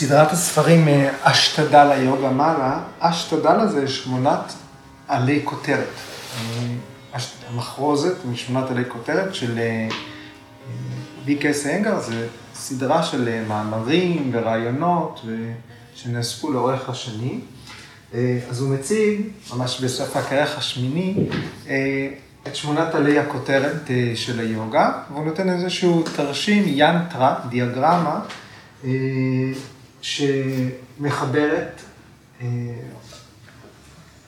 סדרת הספרים אה, אשתדל היוגה מעלה, אשתדל הזה שמונת עלי כותרת. המחרוזת משמונת עלי כותרת של בי.קייס אנגר, זה סדרה של מאמרים ורעיונות שנאספו לאורך השנים. אז הוא מציג, ממש בסוף הכרך השמיני, את שמונת עלי הכותרת של היוגה, והוא נותן איזשהו תרשים, ינטרה, דיאגרמה, שמחברת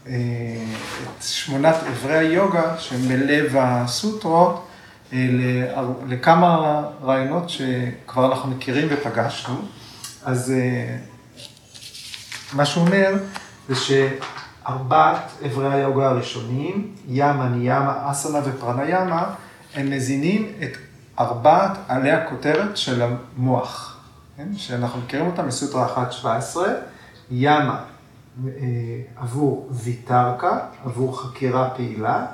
את שמונת אברי היוגה, שהם בלב הסוטרות, לכמה רעיונות שכבר אנחנו מכירים ופגשנו. אז מה שהוא אומר, זה שארבעת אברי היוגה הראשונים, ימה, ניאמה, אסנה ופרניאמה, הם מזינים את ארבעת עלי הכותרת של המוח, שאנחנו מכירים אותם מסוטרה 1.17, ימה עבור ויתרקה, עבור חקירה פעילה,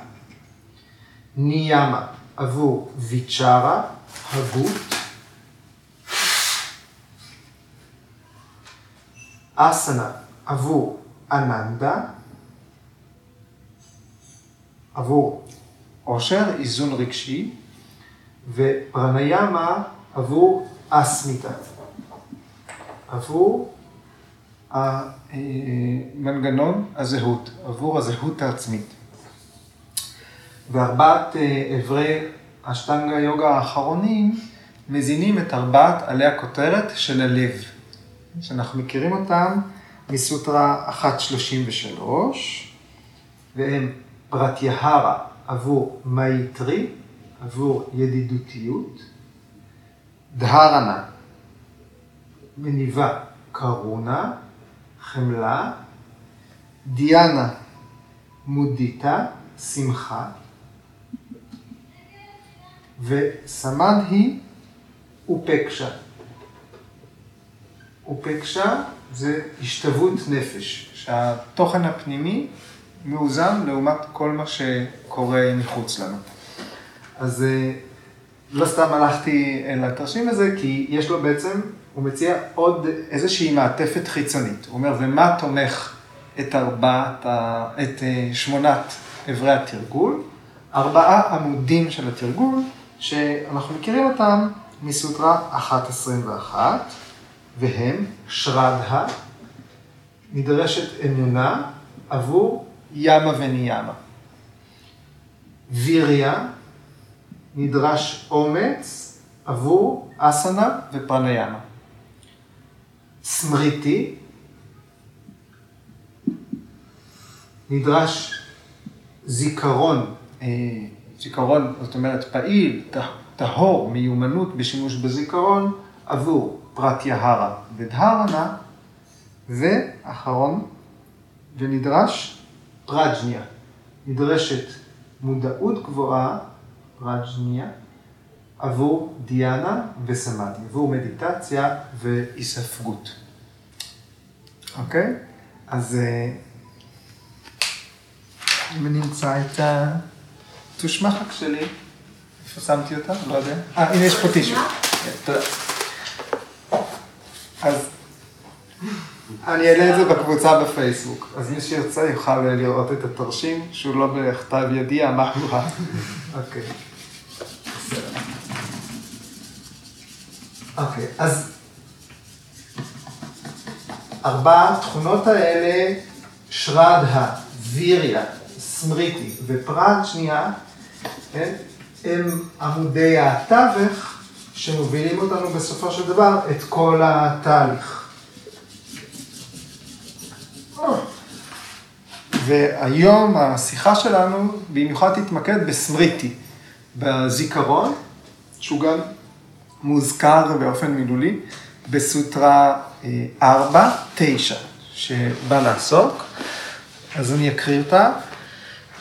ניאמה עבור ויצ'רה, הגות, אסנה עבור אננדה, עבור עושר, איזון רגשי, ופרניאמה עבור אסמיתה, עבור המנגנון הזהות, עבור הזהות העצמית. וארבעת אברי אשטנגה יוגה האחרונים מזינים את ארבעת עלי הכותרת של הלב, שאנחנו מכירים אותם מסוטרה 1.33, והם פרטיהרה עבור מייטרי, עבור ידידותיות, דהרנה, מניבה קרונה, חמלה, דיאנה, מודיטה, שמחה, וסמדהי אופקשה. אופקשה זה השתוות נפש, שהתוכן הפנימי מאוזן לעומת כל מה שקורה מחוץ לנו. אז לא סתם הלכתי לתרשים הזה, כי יש לו בעצם, הוא מציע עוד איזושהי מעטפת חיצונית. הוא אומר, ומה תומך את ארבעת, את שמונת אברי התרגול? ארבעה עמודים של התרגול, שאנחנו מכירים אותם מסוטרה 1.21, והם שרדה, נדרשת אמונה עבור ימה וניאמה. ויריה, נדרש אומץ עבור אסנה ופרניאמה. סמריטי, נדרש זיכרון, זיכרון, זאת אומרת פעיל, טהור, מיומנות בשימוש בזיכרון עבור פרטיהרה ודהרנה, ואחרון, ונדרש פרג'ניה, נדרשת מודעות גבוהה, פרג'ניה, עבור דיאנה וסמאדי, עבור מדיטציה והיספגות. אוקיי? אז אם אני אמצא את הטושמחק שלי, איפה שמתי אותה? לא יודע. אה, הנה יש פה טישו. תודה. אז אני אעלה את זה בקבוצה בפייסבוק, אז מי שירצה יוכל לראות את התרשים, שהוא לא בכתב ידי, המהורה. אוקיי. אוקיי, אז ארבע התכונות האלה, שרדה, ויריה, סמריטי ופרט שנייה, כן, הם עמודי התווך שמובילים אותנו בסופו של דבר את כל התהליך. והיום השיחה שלנו במיוחד תתמקד בסמריטי, בזיכרון, שהוא גם מוזכר באופן מילולי בסוטרה 4-9, שבא לעסוק, אז אני אקריא אותה.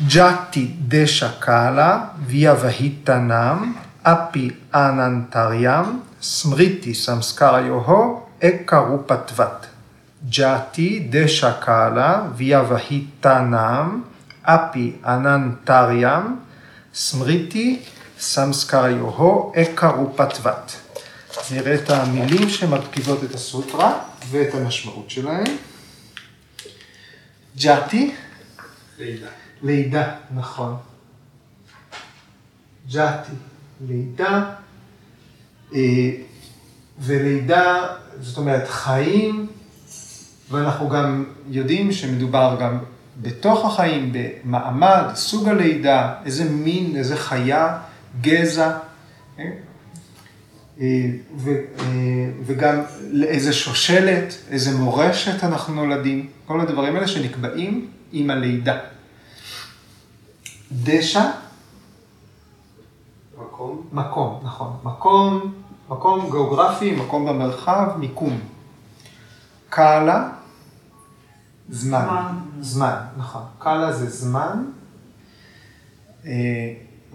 ג'אטי דשא קאלה ויה והיטנם אפי אננטריאם סמריטי סמסקרה יוהו אקה רופתוות. ג'אטי דשא קאלה ויה והיטנם אפי אננטריאם סמריטי סמסקריוהו אקה רופתוות. נראה את המילים שמרכיבות את הסוטרה ואת המשמעות שלהם. ג'אטי. לידה. לידה, נכון. ג'אטי, לידה. אה, ולידה, זאת אומרת, חיים, ואנחנו גם יודעים שמדובר גם בתוך החיים, במעמד, סוג הלידה, איזה מין, איזה חיה, גזע? אה, ו, אה, וגם איזה שושלת, איזה מורשת אנחנו נולדים, כל הדברים האלה שנקבעים עם הלידה. דשא, מקום. מקום, נכון, מקום, מקום גיאוגרפי, מקום במרחב, מיקום. קאלה, זמן. זמן. זמן, נכון. קאלה זה זמן.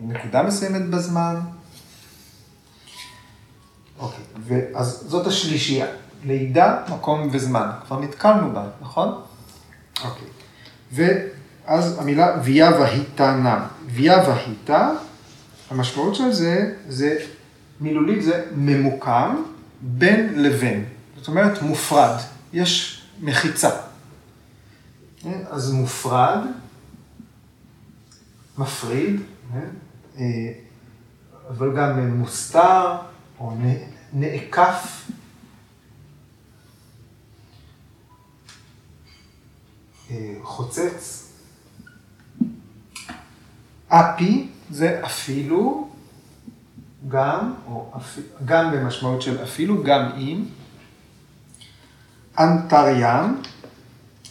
נקודה מסוימת בזמן. אוקיי, אז זאת השלישייה. לידה, מקום וזמן. כבר נתקלנו בה, נכון? אוקיי. ואז המילה ויה והיטה נם. ויה והיטה, המשמעות של זה, זה מילולית זה ממוקם בין לבין. זאת אומרת מופרד. יש מחיצה. אז מופרד, מפריד, אה, אבל גם מוסתר או נעקף. אה, חוצץ. אפי זה אפילו, גם, או אפ... גם במשמעות של אפילו, גם אם. אנטריאן,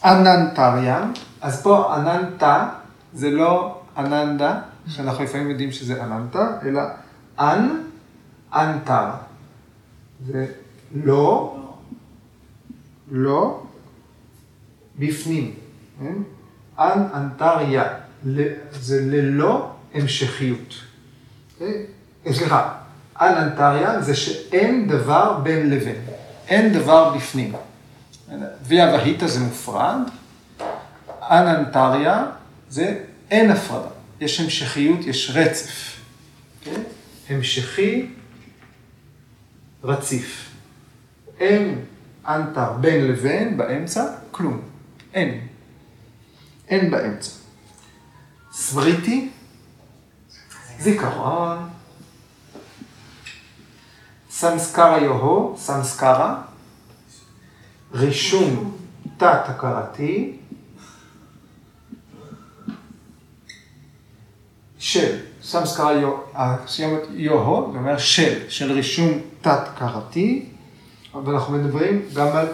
אננטריאן, אז פה אננטה זה לא אננדה, שאנחנו לפעמים יודעים שזה אננטה, אלא אנ, אנטר. זה לא, לא, בפנים. כן? אנ, אנטריה, זה ללא המשכיות. אוקיי? סליחה, אנ אנטריה זה שאין דבר בין לבין, אין דבר בפנים. ויה והיטה זה מופרד, אננטריה זה אין הפרדה, יש המשכיות, יש רצף. כן? המשכי, רציף. אין אנטר בין לבין, באמצע, כלום. אין. אין באמצע. סבריטי, זיכרון. סמסקרה יוהו, סמסקרה. רישום תת-הכרתי של, סמסקרה הסיומת יוהו, זה אומר של, של רישום תת-הכרתי, ואנחנו מדברים גם על,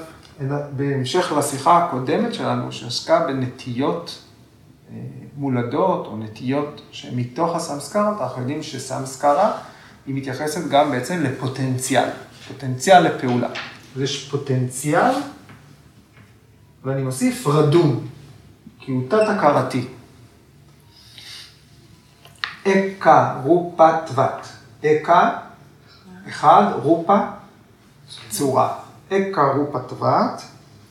בהמשך לשיחה הקודמת שלנו, שעסקה בנטיות אה, מולדות או נטיות שמתוך הסמסקרה, אנחנו יודעים שסמסקרה היא מתייחסת גם בעצם לפוטנציאל, פוטנציאל לפעולה. אז יש פוטנציאל, ואני מוסיף רדום, כי הוא תת-הכרתי. אקה רופה טבת. אקה, אחד, רופה, צורה. אקה רופה טבת,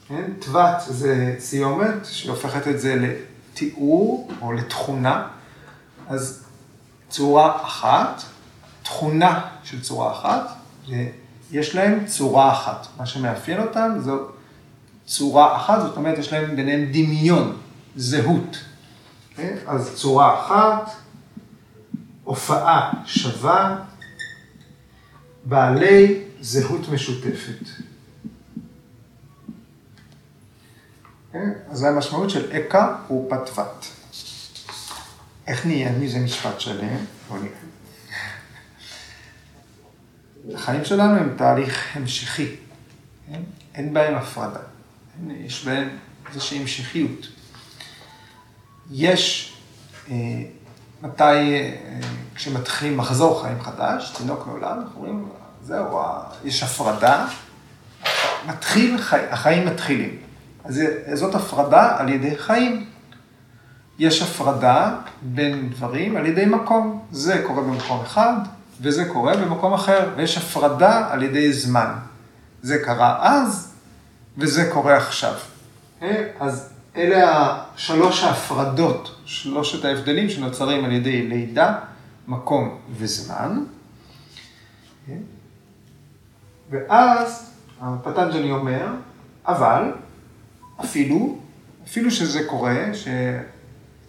כן? טבת זה סיומת שהופכת את זה לתיאור או לתכונה. אז צורה אחת, תכונה של צורה אחת, יש להם צורה אחת. מה שמאפיין אותם זו צורה אחת, זאת אומרת, יש להם ביניהם דמיון, זהות. Okay? אוקיי? אז צורה אחת, הופעה שווה, בעלי זהות משותפת. אוקיי? אז זו המשמעות של אקה ופטפת. איך נהיה מזה משפט שלם? בוא נראה. החיים שלנו הם תהליך המשכי, כן? אין בהם הפרדה, יש בהם איזושהי המשכיות. יש, אה, מתי, אה, כשמתחיל מחזור חיים חדש, תינוק נולד, אנחנו אומרים, זהו, יש הפרדה, מתחיל, חי, החיים מתחילים. אז זאת הפרדה על ידי חיים. יש הפרדה בין דברים על ידי מקום. זה קורה במקום אחד, וזה קורה במקום אחר, ויש הפרדה על ידי זמן. זה קרה אז, וזה קורה עכשיו. אה, אז אלה שלוש ההפרדות, שלושת ההבדלים שנוצרים על ידי לידה, מקום וזמן. ואז הפטנג'לי אומר, אבל אפילו, אפילו שזה קורה,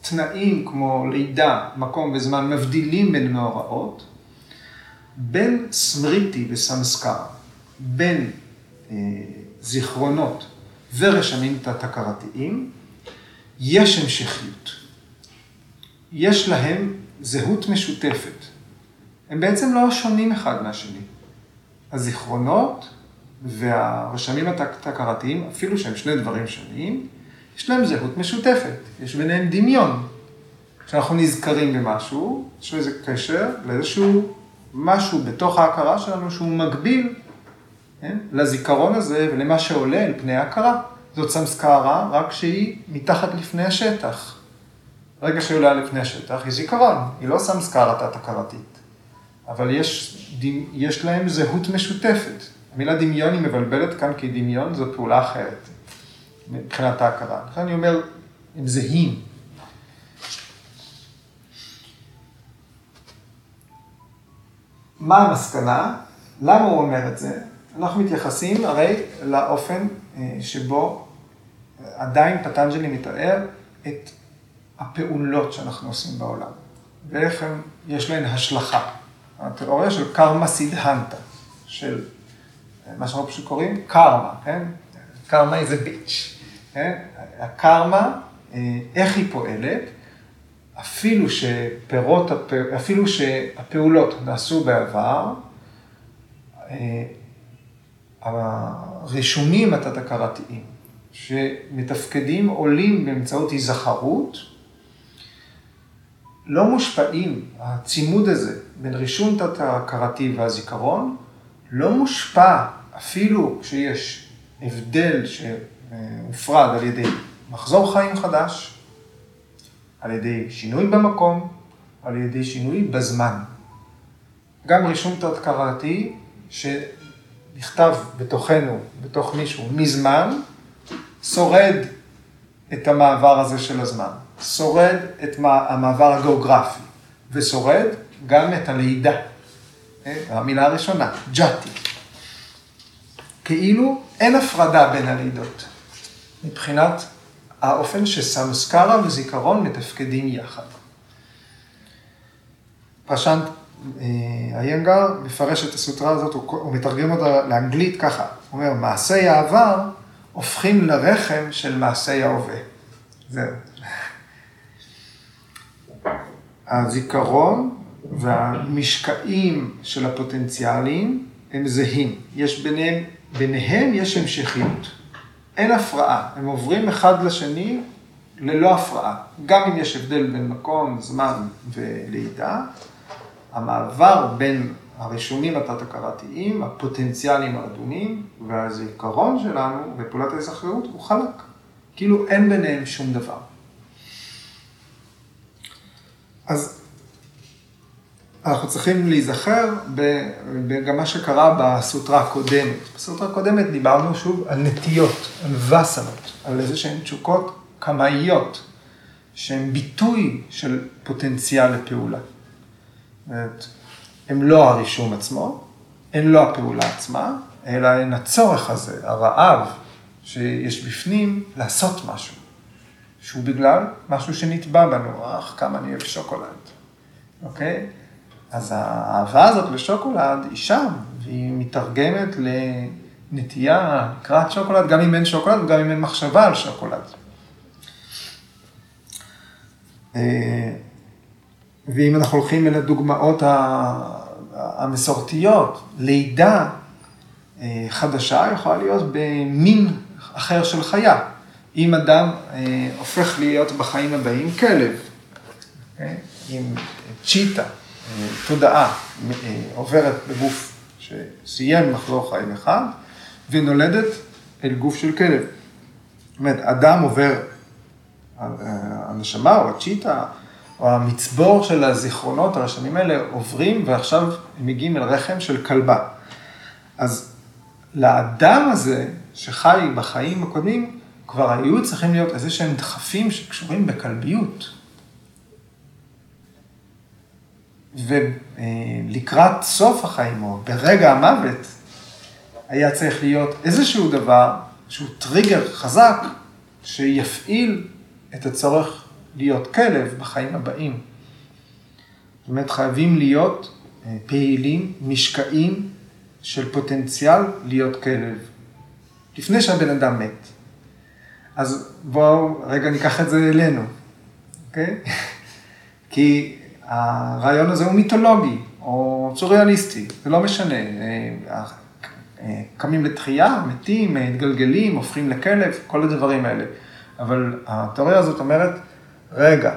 שתנאים כמו לידה, מקום וזמן מבדילים בין מאורעות, בין סמריטי וסמסקר, בין אה, זיכרונות ורשמים תת-הכרתיים, יש המשכיות. יש להם זהות משותפת. הם בעצם לא שונים אחד מהשני. הזיכרונות והרשמים התת-הכרתיים, אפילו שהם שני דברים שונים, יש להם זהות משותפת, יש ביניהם דמיון. כשאנחנו נזכרים במשהו, יש לזה קשר לאיזשהו משהו בתוך ההכרה שלנו שהוא מקביל כן? לזיכרון הזה ולמה שעולה אל פני ההכרה. זאת סמסקרה, רק שהיא מתחת לפני השטח. ברגע שהיא עולה לפני השטח, היא זיכרון, היא לא סמסקרה תת-הכרתית. אבל יש, יש להם זהות משותפת. המילה דמיון היא מבלבלת כאן, כי דמיון זו פעולה אחרת, מבחינת ההכרה. לכן אני אומר, הם זהים. מה המסקנה? למה הוא אומר את זה? אנחנו מתייחסים הרי לאופן אה, שבו עדיין פטנג'לי מתאר את הפעולות שאנחנו עושים בעולם, ואיך הם, יש להן השלכה. התיאוריה של קרמה סידהנטה, של מה שאנחנו פשוט קוראים קרמה, כן? קרמה a bitch, כן? הקרמה, אה, איך היא פועלת, אפילו שפירות, אפילו שהפעולות נעשו בעבר, אה, הרישומים התת-הכרתיים שמתפקדים עולים באמצעות היזכרות, לא מושפעים, הצימוד הזה בין רישום תת-הכרתי והזיכרון, לא מושפע אפילו כשיש הבדל שהופרד על ידי מחזור חיים חדש, על ידי שינוי במקום, על ידי שינוי בזמן. גם רישום תת-הכרתי שנכתב בתוכנו, בתוך מישהו, מזמן, שורד את המעבר הזה של הזמן, שורד את המעבר הגיאוגרפי, ושורד גם את הלידה. אה, המילה הראשונה, ג'אטי. כאילו אין הפרדה בין הלידות, מבחינת האופן שסמסקרה וזיכרון מתפקדים יחד. פרשנט אה, איינגר מפרש את הסוטרה הזאת, הוא מתרגם אותה לאנגלית ככה, הוא אומר, מעשי העבר הופכים לרחם של מעשי ההווה. זהו. הזיכרון והמשקעים של הפוטנציאלים הם זהים. יש ביניהם, ביניהם יש המשכיות. אין הפרעה, הם עוברים אחד לשני ללא הפרעה. גם אם יש הבדל בין מקום, זמן ולידה, המעבר בין הרישומים התת-הכרתיים, הפוטנציאלים האדומים והזיכרון שלנו בפעולת ההיזכרות הוא חלק. כאילו אין ביניהם שום דבר. אז אנחנו צריכים להיזכר גם מה שקרה בסוטרה הקודמת. בסוטרה הקודמת דיברנו שוב על נטיות, על וסנות, על איזה שהן תשוקות קמאיות, שהן ביטוי של פוטנציאל לפעולה. הם לא הרישום עצמו, הן לא הפעולה עצמה, אלא הן הצורך הזה, הרעב שיש בפנים לעשות משהו, שהוא בגלל משהו שנתבע בנו, אך כמה אני אוהב שוקולד, אוקיי? אז האהבה הזאת לשוקולד היא שם, והיא מתרגמת לנטייה לקראת שוקולד, גם אם אין שוקולד וגם אם אין מחשבה על שוקולד. אה, ואם אנחנו הולכים אל הדוגמאות המסורתיות, לידה אה, חדשה יכולה להיות במין אחר של חיה. אם אדם אה, הופך להיות בחיים הבאים כלב, אוקיי? אם צ'יטה, אה, תודעה, עוברת בגוף שסיים מחזור חיים אחד, ונולדת אל גוף של כלב. זאת אומרת, אדם עובר, הנשמה או הצ'יטה, או המצבור של הזיכרונות, הרשמים האלה עוברים, ועכשיו הם מגיעים אל רחם של כלבה. אז לאדם הזה, שחי בחיים הקודמים, כבר היו צריכים להיות איזה שהם דחפים שקשורים בכלביות. ולקראת סוף החיים, או ברגע המוות, היה צריך להיות איזשהו דבר, שהוא טריגר חזק, שיפעיל את הצורך להיות כלב בחיים הבאים. זאת אומרת, חייבים להיות אה, פעילים, משקעים של פוטנציאל להיות כלב, לפני שהבן אדם מת. אז בואו רגע ניקח את זה אלינו, אוקיי? כי הרעיון הזה הוא מיתולוגי, או סוריאליסטי, זה לא משנה. אה, אה, קמים לתחייה, מתים, מתגלגלים, הופכים לכלב, כל הדברים האלה. אבל התיאוריה הזאת אומרת, רגע,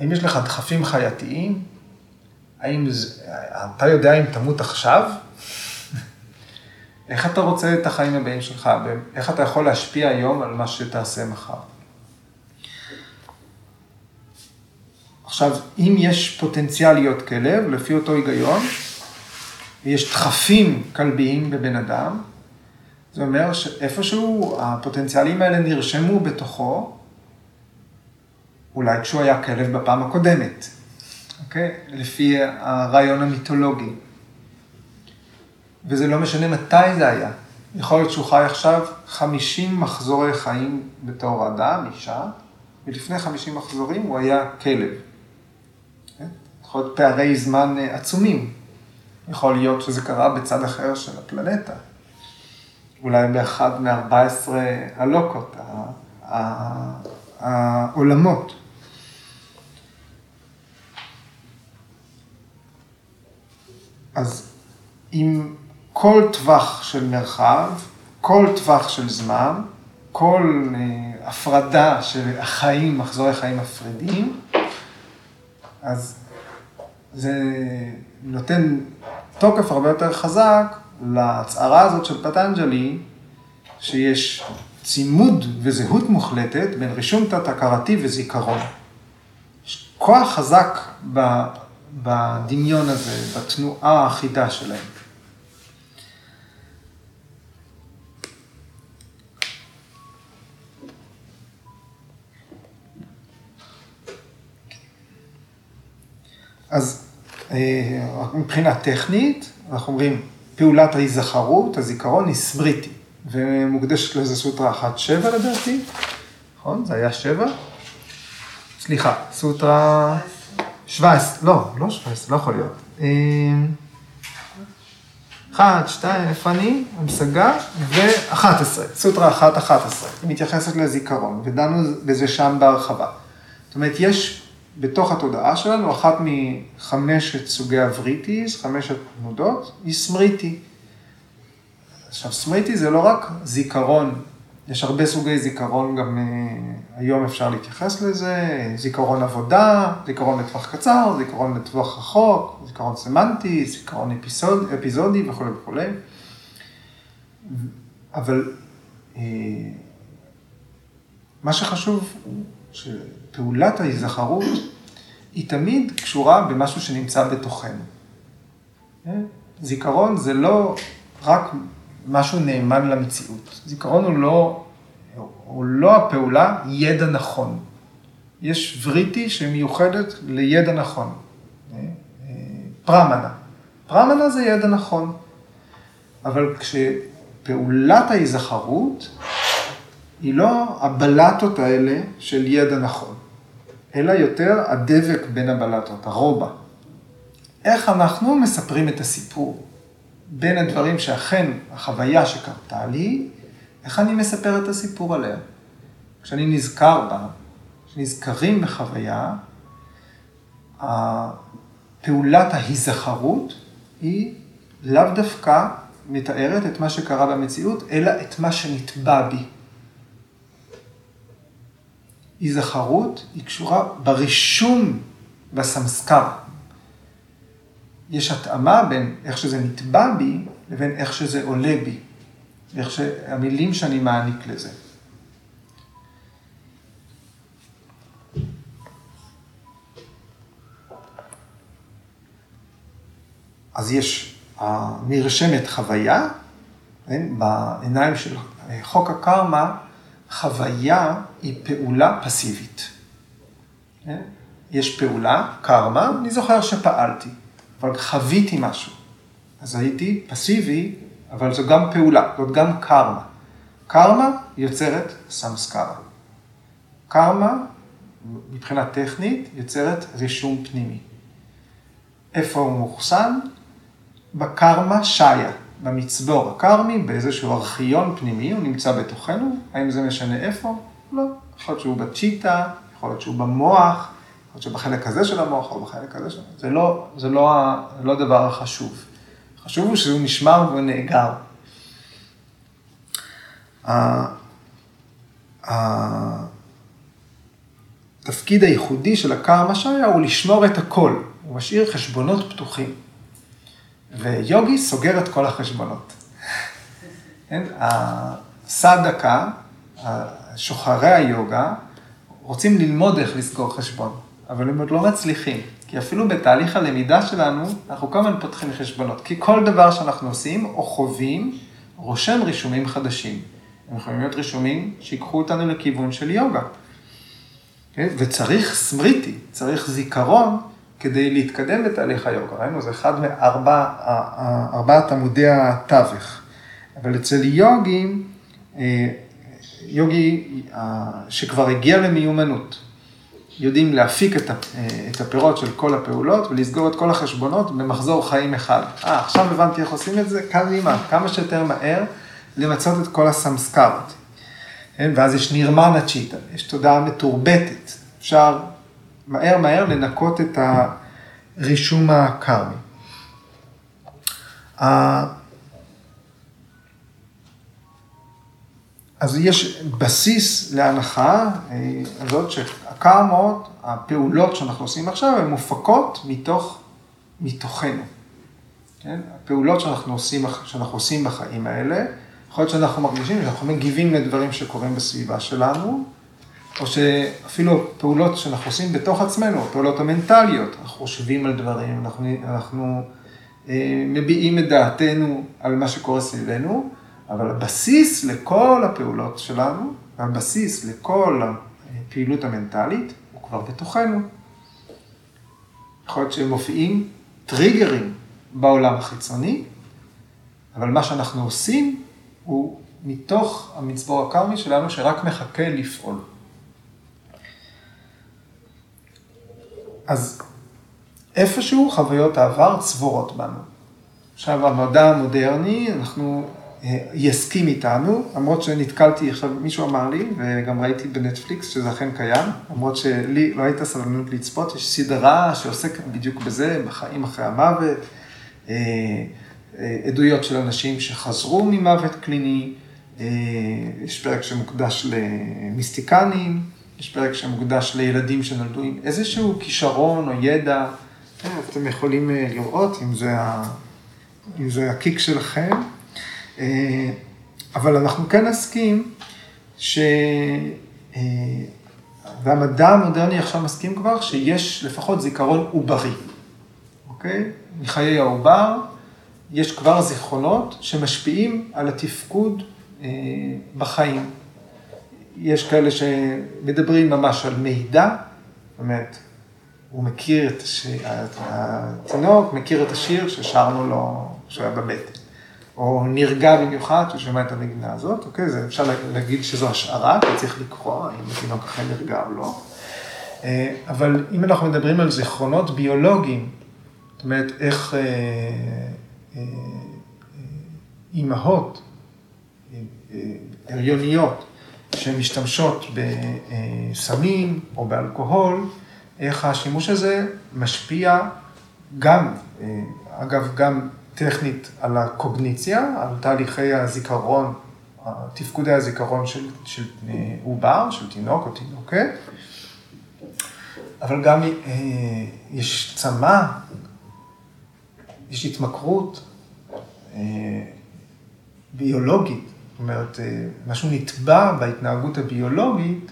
האם יש לך דחפים חייתיים? האם זה, אתה יודע אם תמות עכשיו? איך אתה רוצה את החיים הבאים שלך? איך אתה יכול להשפיע היום על מה שתעשה מחר? עכשיו, אם יש פוטנציאל להיות כלב, לפי אותו היגיון, ויש דחפים כלביים בבן אדם, זה אומר שאיפשהו הפוטנציאלים האלה נרשמו בתוכו, אולי כשהוא היה כלב בפעם הקודמת, אוקיי? לפי הרעיון המיתולוגי. וזה לא משנה מתי זה היה. יכול להיות שהוא חי עכשיו 50 מחזורי חיים בתור אדם, אישה, ולפני 50 מחזורים הוא היה כלב. כן? יכול להיות פערי זמן אה, עצומים. יכול להיות שזה קרה בצד אחר של הפלנטה. אולי באחד מ-14 הלוקות, העולמות. אז עם כל טווח של מרחב, כל טווח של זמן, כל אה, הפרדה של החיים, מחזורי חיים מפרידים, אז זה נותן תוקף הרבה יותר חזק להצהרה הזאת של פטנג'לי, שיש צימוד וזהות מוחלטת בין רישום תת-הכרתי וזיכרון. יש כוח חזק בדמיון הזה, בתנועה האחידה שלהם. אז אה, מבחינה טכנית, אנחנו אומרים, פעולת ההיזכרות, הזיכרון, היא סמריטי, ומוקדשת לזה סוטרה 1-7 לדעתי, נכון? זה היה 7? סליחה, סוטרה 17, לא, לא 17, לא יכול להיות. 1, 2, איפה אני? המשגה, ו-11, סוטרה 1-11, היא מתייחסת לזיכרון, ודנו בזה שם בהרחבה. זאת אומרת, יש בתוך התודעה שלנו, אחת מחמשת סוגי הווריטיז, חמשת תנודות, היא סמריטי. עכשיו, סמריטי זה לא רק זיכרון, יש הרבה סוגי זיכרון, גם אה, היום אפשר להתייחס לזה, זיכרון עבודה, זיכרון לטווח קצר, זיכרון לטווח רחוק, זיכרון סמנטי, זיכרון אפיסוד, אפיזודי וכולי וכולי. אבל uh, מה שחשוב שפעולת ההיזכרות היא תמיד קשורה במשהו שנמצא בתוכנו. כן? זיכרון זה לא רק משהו נאמן למציאות. זיכרון הוא לא, הוא לא הפעולה ידע נכון. יש וריטי שמיוחדת לידע נכון. פרמנה. פרמנה זה ידע נכון. אבל כשפעולת ההיזכרות היא לא הבלטות האלה של ידע נכון, אלא יותר הדבק בין הבלטות, הרובה. איך אנחנו מספרים את הסיפור בין הדברים שאכן החוויה שקרתה לי, איך אני מספר את הסיפור עליה. כשאני נזכר בה, כשנזכרים בחוויה, פעולת ההיזכרות היא לאו דווקא מתארת את מה שקרה במציאות, אלא את מה שנתבע בי. היזכרות היא קשורה ברישום בסמסקר. יש התאמה בין איך שזה נתבע בי לבין איך שזה עולה בי, ואיך שהמילים שאני מעניק לזה. אז יש, נרשמת חוויה, כן, בעיניים של חוק הקרמה, חוויה היא פעולה פסיבית. כן? יש פעולה, קרמה, אני זוכר שפעלתי, אבל חוויתי משהו. אז הייתי פסיבי, אבל זו גם פעולה, זאת גם קרמה. קרמה יוצרת סמסקרה. קרמה, מבחינה טכנית, יוצרת רישום פנימי. איפה הוא מאוחסן? בקרמה שיה, במצבור הקרמי, באיזשהו ארכיון פנימי, הוא נמצא בתוכנו. האם זה משנה איפה? לא. יכול להיות שהוא בצ'יטה, יכול להיות שהוא במוח, יכול להיות שבחלק הזה של המוח או בחלק הזה של... זה לא, זה לא, לא הדבר החשוב. החשוב הוא שהוא נשמר ונאגר. התפקיד הייחודי של הקרמה שיה הוא לשמור את הכל, הוא משאיר חשבונות פתוחים. ויוגי סוגר את כל החשבונות. כן? הסדקה, שוחרי היוגה, רוצים ללמוד איך לסגור חשבון, אבל הם עוד לא מצליחים. כי אפילו בתהליך הלמידה שלנו, אנחנו כל הזמן פותחים חשבונות. כי כל דבר שאנחנו עושים או חווים, רושם רישומים חדשים. הם יכולים להיות רישומים שיקחו אותנו לכיוון של יוגה. כן? וצריך סמריטי, צריך זיכרון כדי להתקדם בתהליך היוגה. ראינו, זה אחד מארבעת עמודי התווך. אבל אצל יוגים, אה, יוגי אה, שכבר הגיע למיומנות, יודעים להפיק את הפירות של כל הפעולות ולסגור את כל החשבונות במחזור חיים אחד. אה, עכשיו הבנתי איך עושים את זה, קדימה, כמה שיותר מהר למצות את כל הסמסקרות. כן? ואז יש נירמנה צ'יטה, יש תודעה מתורבתת. אפשר מהר מהר לנקות את הרישום הקרמי. אז יש בסיס להנחה הזאת שהקרמות, הפעולות שאנחנו עושים עכשיו, הן מופקות מתוך, מתוכנו. כן? הפעולות שאנחנו עושים, שאנחנו עושים בחיים האלה, יכול להיות שאנחנו מרגישים שאנחנו מגיבים לדברים שקורים בסביבה שלנו, או שאפילו פעולות שאנחנו עושים בתוך עצמנו, הפעולות המנטליות, אנחנו חושבים על דברים, אנחנו, אנחנו אה, מביעים את דעתנו על מה שקורה סביבנו, אבל הבסיס לכל הפעולות שלנו, והבסיס לכל הפעילות המנטלית, הוא כבר בתוכנו. יכול להיות שהם מופיעים טריגרים בעולם החיצוני, אבל מה שאנחנו עושים הוא מתוך המצבור הקרמי שלנו שרק מחכה לפעול. אז איפשהו חוויות העבר צבורות בנו. עכשיו, המדע המודרני, אנחנו, אה, יסכים איתנו, למרות שנתקלתי, עכשיו מישהו אמר לי, וגם ראיתי בנטפליקס שזה אכן קיים, למרות שלי לא הייתה סבלנות לצפות, יש סדרה שעוסקת בדיוק בזה, בחיים אחרי המוות, אה, אה, עדויות של אנשים שחזרו ממוות קליני, יש פרק שמוקדש למיסטיקנים, יש פרק שמוקדש לילדים שנולדו עם איזשהו כישרון או ידע, כן, אתם יכולים אה, לראות אם זה, ה... אם זה הקיק שלכם, אה, אבל אנחנו כן נסכים ש... אה, והמדע המודרני עכשיו מסכים כבר שיש לפחות זיכרון עוברי, אוקיי? מחיי העובר יש כבר זיכרונות שמשפיעים על התפקוד בחיים. יש כאלה שמדברים ממש על מידע, זאת אומרת, הוא מכיר את השיר, התינוק מכיר את השיר ששרנו לו כשהוא היה בבטן. או נרגע במיוחד כשהוא שומע את הנגנה הזאת, אוקיי? זה אפשר להגיד שזו השערה, כי צריך לקרוא האם התינוק אכן נרגע או לא. אה, אבל אם אנחנו מדברים על זיכרונות ביולוגיים, זאת אומרת, איך אה, אה, אימהות הריוניות שמשתמשות בסמים או באלכוהול, איך השימוש הזה משפיע גם, אגב, גם טכנית על הקוגניציה, על תהליכי הזיכרון, תפקודי הזיכרון של, של עובר, של תינוק או תינוקת, אבל גם אה, יש צמא, יש התמכרות אה, ביולוגית אומרת, אה, משהו נתבע בהתנהגות הביולוגית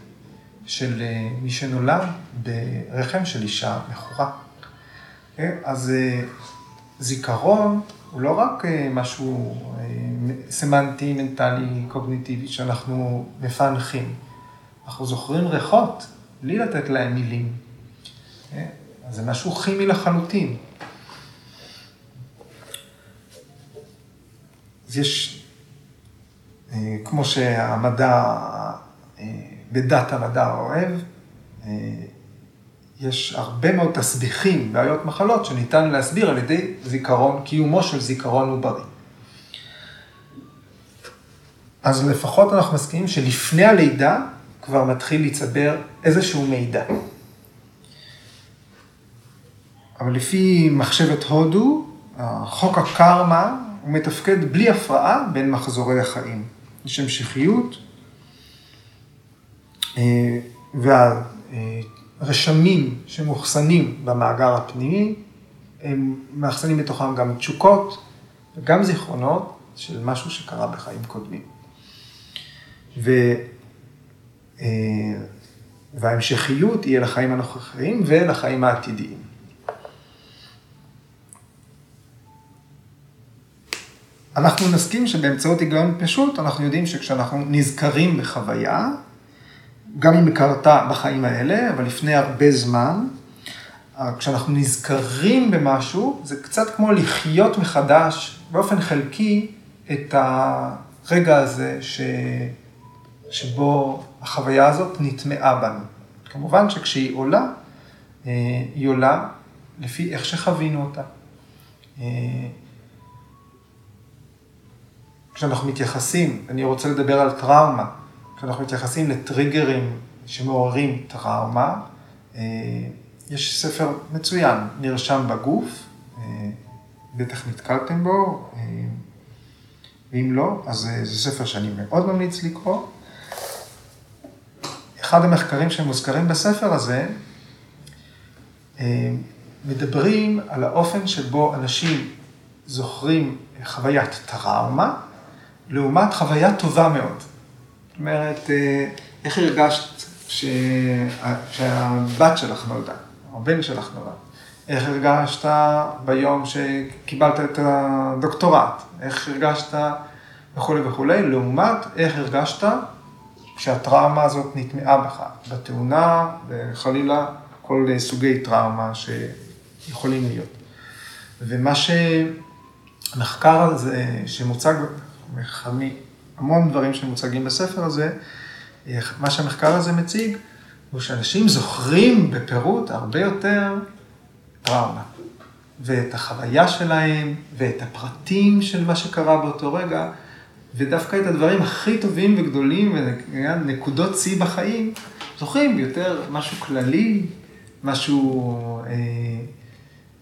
של אה, מי שנולד ברחם של אישה מכורה. כן? אז אה, זיכרון הוא לא רק משהו סמנטי, מנטלי, קוגניטיבי שאנחנו מפענחים. אנחנו זוכרים ריחות בלי לתת להם מילים. אז זה משהו כימי לחלוטין. אז יש, כמו שהמדע, אה, בדת המדע אוהב, אה, יש הרבה מאוד תסביכים, בעיות מחלות, שניתן להסביר על ידי זיכרון, קיומו של זיכרון עוברי. אז לפחות אנחנו מסכימים שלפני הלידה כבר מתחיל להצטבר איזשהו מידע. אבל לפי מחשבת הודו, חוק הקרמה הוא מתפקד בלי הפרעה בין מחזורי החיים. יש המשכיות, אה, והרשמים שמאוחסנים במאגר הפנימי, הם מאחסנים בתוכם גם תשוקות וגם זיכרונות של משהו שקרה בחיים קודמים. ו... אה, וההמשכיות היא לחיים הנוכחיים ולחיים העתידיים. אנחנו נסכים שבאמצעות היגיון פשוט, אנחנו יודעים שכשאנחנו נזכרים בחוויה, גם אם היא קרתה בחיים האלה, אבל לפני הרבה זמן, כשאנחנו נזכרים במשהו, זה קצת כמו לחיות מחדש, באופן חלקי, את הרגע הזה ש... שבו החוויה הזאת נטמעה בנו. כמובן שכשהיא עולה, אה, היא עולה לפי איך שחווינו אותה. כשאנחנו מתייחסים, אני רוצה לדבר על טראומה, כשאנחנו מתייחסים לטריגרים שמעוררים טראומה, אה, יש ספר מצוין, נרשם בגוף, אה, בטח נתקלתם בו, אה, ואם לא, אז זה ספר שאני מאוד ממליץ לקרוא. אחד המחקרים שמוזכרים בספר הזה, מדברים על האופן שבו אנשים זוכרים חוויית טראומה, לעומת חוויה טובה מאוד. זאת אומרת, אה, איך הרגשת שהבת שלך נולדה, או הבן שלך נולד? איך הרגשת ביום שקיבלת את הדוקטורט? איך הרגשת וכולי וכולי, לעומת איך הרגשת כשהטראומה הזאת נטמעה בך, בתאונה וחלילה כל סוגי טראומה שיכולים להיות. ומה שהמחקר הזה שמוצג המון דברים שמוצגים בספר הזה, מה שהמחקר הזה מציג, הוא שאנשים זוכרים בפירוט הרבה יותר טראומה. ואת החוויה שלהם, ואת הפרטים של מה שקרה באותו רגע, ודווקא את הדברים הכי טובים וגדולים, ונקודות שיא בחיים, זוכרים יותר משהו כללי, משהו אה,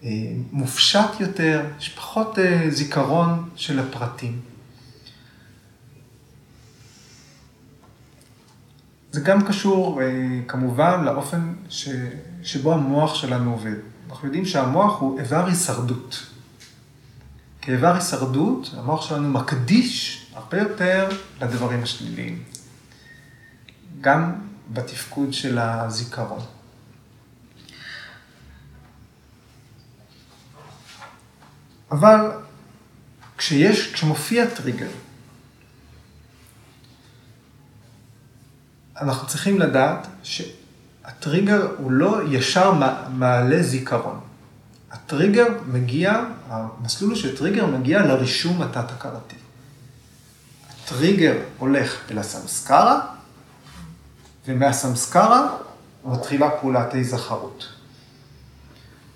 אה, מופשט יותר, יש פחות אה, זיכרון של הפרטים. זה גם קשור אה, כמובן לאופן ש, שבו המוח שלנו עובד. אנחנו יודעים שהמוח הוא איבר הישרדות. כאיבר הישרדות, המוח שלנו מקדיש הרבה יותר לדברים השליליים. גם בתפקוד של הזיכרון. אבל כשיש, כשמופיע טריגר, אנחנו צריכים לדעת שהטריגר הוא לא ישר מעלה זיכרון. הטריגר מגיע, המסלול של טריגר מגיע לרישום התת-הכרתי. הטריגר הולך אל הסמסקרה, ומהסמסקרה מתחילה פעולת ההיזכרות.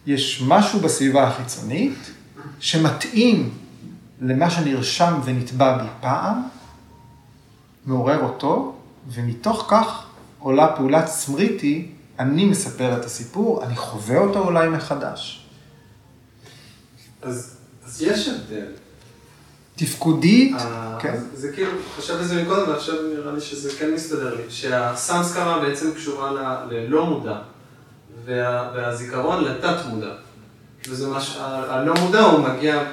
יש משהו בסביבה החיצונית שמתאים למה שנרשם ונתבע בי פעם, מעורר אותו, ומתוך כך עולה פעולת סמריטי, אני מספר את הסיפור, אני חווה אותו אולי מחדש. אז, אז יש הבדל. תפקודית, אה, כן. זה כאילו, חשבתי על זה מקודם, ועכשיו נראה לי שזה כן מסתדר לי. שהסמסקרה בעצם קשורה ללא מודע, וה, והזיכרון לתת מודע. וזה משהו, הלא מודע הוא מגיע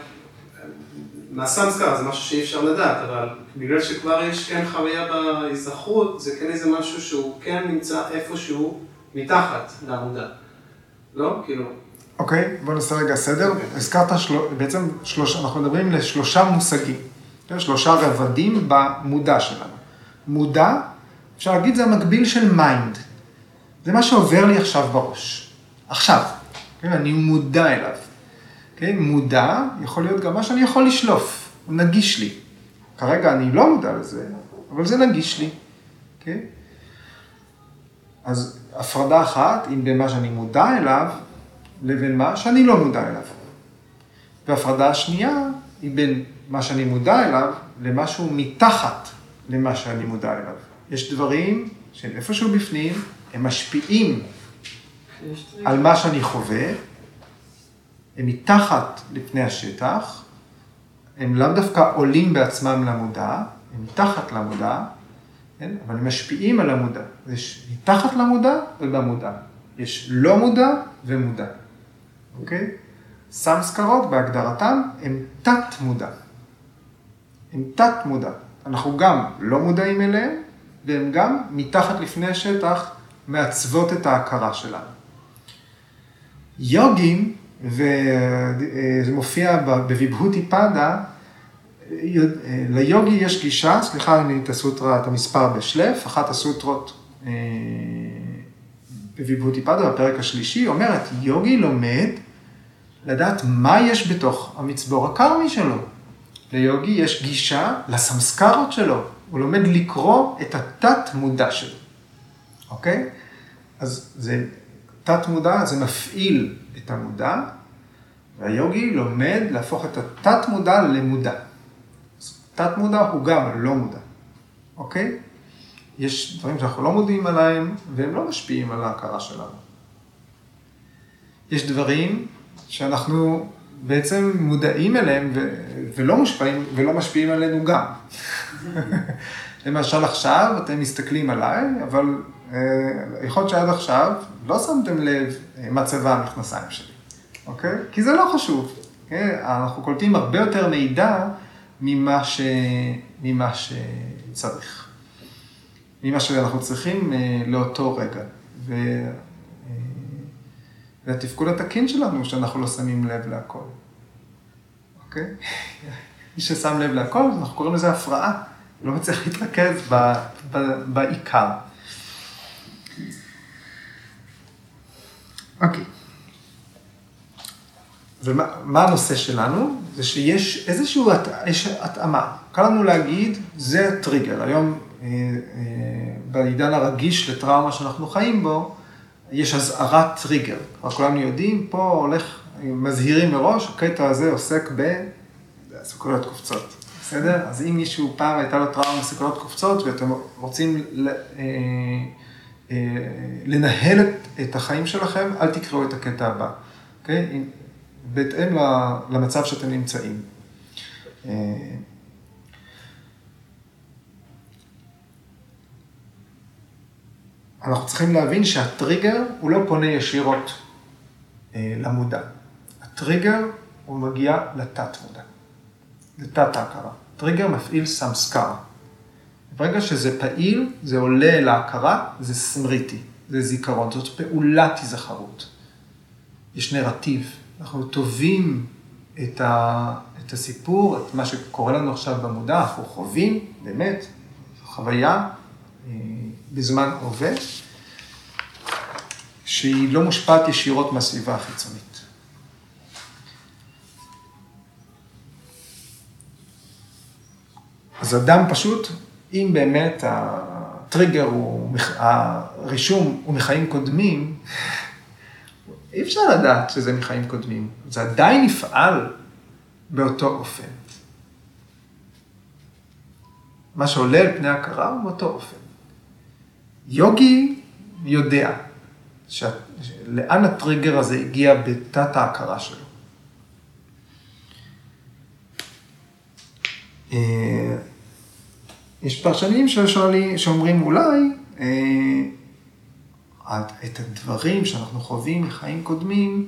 מהסמסקר זה משהו שאי אפשר לדעת, אבל בגלל שכבר יש כן חוויה בהיזכרות, זה כן איזה משהו שהוא כן נמצא איפשהו מתחת לעמודה. לא? כאילו... אוקיי, אוקיי, בוא נעשה רגע סדר. אוקיי. אוקיי. הזכרת, של... בעצם שלוש... אנחנו מדברים לשלושה מושגים, כן? שלושה רבדים במודע שלנו. מודע, אפשר להגיד, זה המקביל של mind. זה מה שעובר לי עכשיו בראש. עכשיו, כן? אני מודע אליו. כן? מודע יכול להיות גם מה שאני יכול לשלוף, הוא נגיש לי. כרגע אני לא מודע לזה, אבל זה נגיש לי? אוקיי? אז הפרדה אחת היא בין מה שאני מודע אליו לבין מה שאני לא מודע אליו. והפרדה השנייה היא בין מה שאני מודע אליו למשהו מתחת למה שאני מודע אליו. יש דברים שהם איפשהו בפנים, הם משפיעים על מה שאני חווה, הם מתחת לפני השטח, הם לאו דווקא עולים בעצמם למודע, הם מתחת למודע, כן? אבל הם משפיעים על המודע. יש מתחת למודע ובמודע. יש לא מודע ומודע, אוקיי? סמסקרות בהגדרתם הם תת מודע. הם תת מודע. אנחנו גם לא מודעים אליהם, והם גם מתחת לפני השטח מעצבות את ההכרה שלנו. יוגים, וזה מופיע בביבהותי פדה, ליוגי יש גישה, סליחה, אני את הסוטרה, את המספר בשלף, אחת הסוטרות אה, בביבהותי פדה, בפרק השלישי, אומרת, יוגי לומד לדעת מה יש בתוך המצבור הקרמי שלו. ליוגי יש גישה לסמסקרות שלו, הוא לומד לקרוא את התת מודע שלו, אוקיי? אז זה תת מודע, זה מפעיל את המודע, והיוגי לומד להפוך את התת מודע למודע. תת מודע הוא גם לא מודע, אוקיי? יש דברים שאנחנו לא מודיעים עליהם, והם לא משפיעים על ההכרה שלנו. יש דברים שאנחנו בעצם מודעים אליהם ולא מושפעים ולא משפיעים עלינו גם. למשל עכשיו אתם מסתכלים עליי, אבל יכול להיות שעד עכשיו לא שמתם לב אה, מה צבע המכנסיים שלי, אוקיי? כי זה לא חשוב. כן? אנחנו קולטים הרבה יותר מידע ממה, ש... ממה שצריך. ממה שאנחנו צריכים אה, לאותו רגע. ו... והתפקוד התקין שלנו, שאנחנו לא שמים לב להכל. אוקיי? מי ששם לב להכל, אנחנו קוראים לזה הפרעה. לא מצליח להתרכז ב, ב, בעיקר. אוקיי. ומה הנושא שלנו? זה שיש איזושהי התאמה. קל לנו להגיד, זה הטריגר. היום, אה, אה, בעידן הרגיש לטראומה שאנחנו חיים בו, יש אזהרת טריגר. כבר כולנו יודעים, פה הולך, מזהירים מראש, הקטע הזה עוסק בסוכריות קופצות. בסדר? אז אם מישהו פעם הייתה לו טראומה סוכריות קופצות ואתם רוצים אה, אה, לנהל את החיים שלכם, אל תקראו את הקטע הבא, אוקיי? בהתאם למצב שאתם נמצאים. אה, אנחנו צריכים להבין שהטריגר הוא לא פונה ישירות אה, למודע. הטריגר הוא מגיע לתת מודע, לתת ההכרה. טריגר מפעיל סמסקר. ברגע שזה פעיל, זה עולה להכרה, זה סמריטי, זה זיכרון, זאת פעולת היזכרות. יש נרטיב, אנחנו טובים את, ה, את הסיפור, את מה שקורה לנו עכשיו במודע, אנחנו חווים, באמת, חוויה אה, בזמן הווה, שהיא לא מושפעת ישירות מהסביבה החיצונית. אז אדם פשוט, אם באמת הטריגר הוא, הרישום הוא מחיים קודמים, אי אפשר לדעת שזה מחיים קודמים. זה עדיין יפעל באותו אופן. מה שעולה על פני הכרה הוא באותו אופן. יוגי יודע. לאן הטריגר הזה הגיע בתת ההכרה שלו. יש פרשנים ששואלים, שאומרים אולי, אה, את הדברים שאנחנו חווים מחיים קודמים,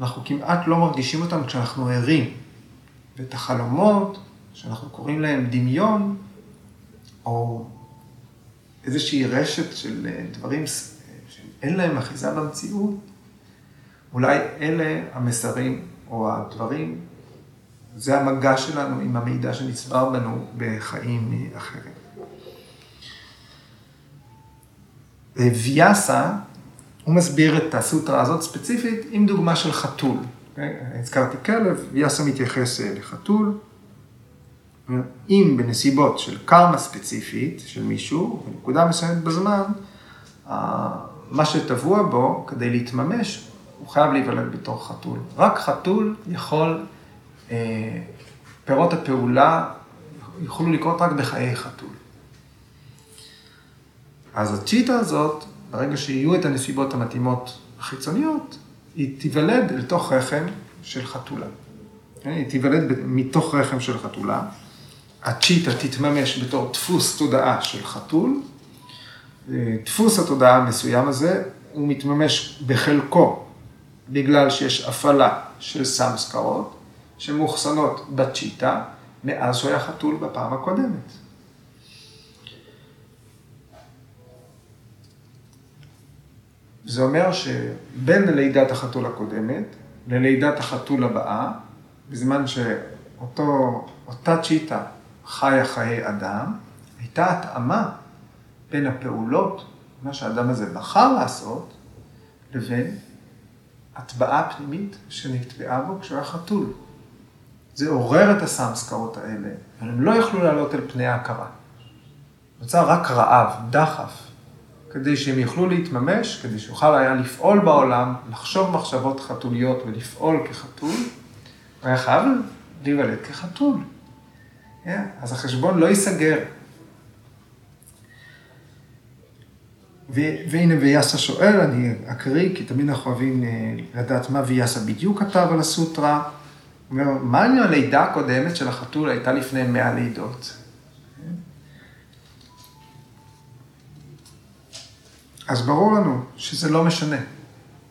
אנחנו כמעט לא מרגישים אותם כשאנחנו ערים. ואת החלומות, שאנחנו קוראים להם דמיון, או איזושהי רשת של אה, דברים שאין להם אחיזה במציאות, אולי אלה המסרים או הדברים זה המגע שלנו עם המידע שנצבר בנו בחיים אחרים. ויאסה, הוא מסביר את הסוטרה הזאת ספציפית עם דוגמה של חתול. הזכרתי כלב, ויאסה מתייחס לחתול. אם בנסיבות של קרמה ספציפית של מישהו, בנקודה מסוימת בזמן, מה שטבוע בו, כדי להתממש, הוא חייב להיוולד בתור חתול. רק חתול יכול, אה, פירות הפעולה יוכלו לקרות רק בחיי חתול. אז הצ'יטה הזאת, ברגע שיהיו את הנסיבות המתאימות החיצוניות, היא תיוולד אל תוך רחם של חתולה. כן? היא תיוולד מתוך רחם של חתולה. הצ'יטה תתממש בתור דפוס תודעה של חתול. דפוס התודעה המסוים הזה, הוא מתממש בחלקו בגלל שיש הפעלה של סמסקרות שמאוחסנות בצ'יטה מאז שהוא היה חתול בפעם הקודמת. זה אומר שבין לידת החתול הקודמת ללידת החתול הבאה, בזמן שאותה צ'יטה חיה חיי אדם, הייתה התאמה בין הפעולות, מה שהאדם הזה בחר לעשות, לבין הטבעה פנימית שנטבעה בו כשהוא היה חתול. זה עורר את הסמסקרות האלה, אבל הם לא יכלו לעלות אל פני ההכרה. נוצר רק רעב, דחף, כדי שהם יוכלו להתממש, כדי שיוכל היה לפעול בעולם, לחשוב מחשבות חתוליות ולפעול כחתול, הוא היה חייב להיוולד כחתול. Yeah, כן? אז החשבון לא ייסגר. והנה ויאסה שואל, אני אקריא, כי תמיד אנחנו אוהבים אה, לדעת מה ויאסה בדיוק כתב על הסוטרה. מה עם הלידה הקודמת של החתול הייתה לפני מאה לידות? אז ברור לנו שזה לא משנה.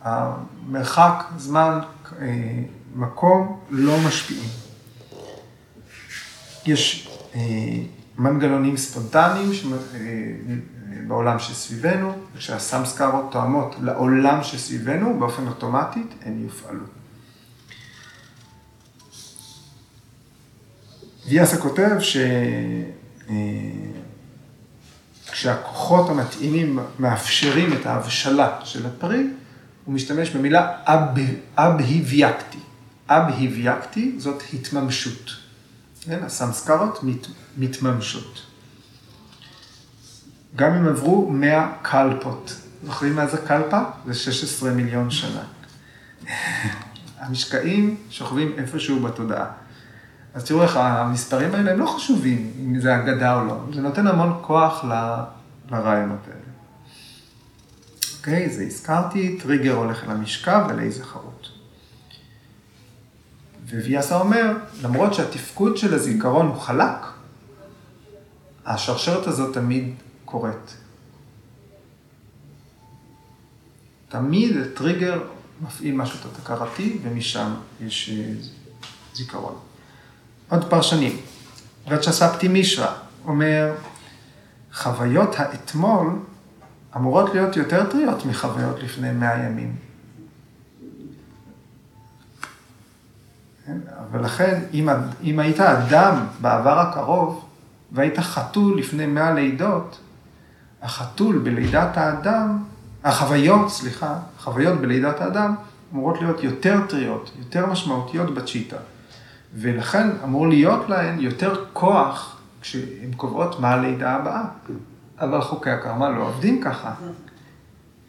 המרחק, זמן, אה, מקום לא משפיעים. יש אה, מנגנונים ספונטניים בעולם שסביבנו, וכשהסמסקרות תואמות לעולם שסביבנו, באופן אוטומטית הן יופעלו. ויאסה כותב שכשהכוחות אה, המתאימים מאפשרים את ההבשלה של הפרי, הוא משתמש במילה אבהיביאקטי. אבהיביאקטי זאת התממשות. כן, הסמסקרות מת, מתממשות. גם אם עברו 100 קלפות. זוכרים מה זה קלפה? זה 16 מיליון שנה. המשקעים שוכבים איפשהו בתודעה. אז תראו איך המספרים האלה הם לא חשובים, אם זה אגדה או לא. זה נותן המון כוח ל... לרעיונות האלה. אוקיי, זה הזכרתי, טריגר הולך אל המשכב ולאיזה חרות. וויאסה אומר, למרות שהתפקוד של הזיכרון הוא חלק, השרשרת הזאת תמיד קורית. תמיד טריגר מפעיל משהו תת-הכרתי, ומשם יש אה, זיכרון. עוד פרשנים. רצ'ספטי מישרא אומר, חוויות האתמול אמורות להיות יותר טריות מחוויות לפני מאה ימים. כן? ולכן, אם, אם היית אדם בעבר הקרוב, והיית חתול לפני מאה לידות, החתול בלידת האדם, החוויות, סליחה, החוויות בלידת האדם אמורות להיות יותר טריות, יותר משמעותיות בצ'יטה. ולכן אמור להיות להן יותר כוח כשהן קובעות מה הלידה הבאה. אבל חוקי הקרמה לא עובדים ככה.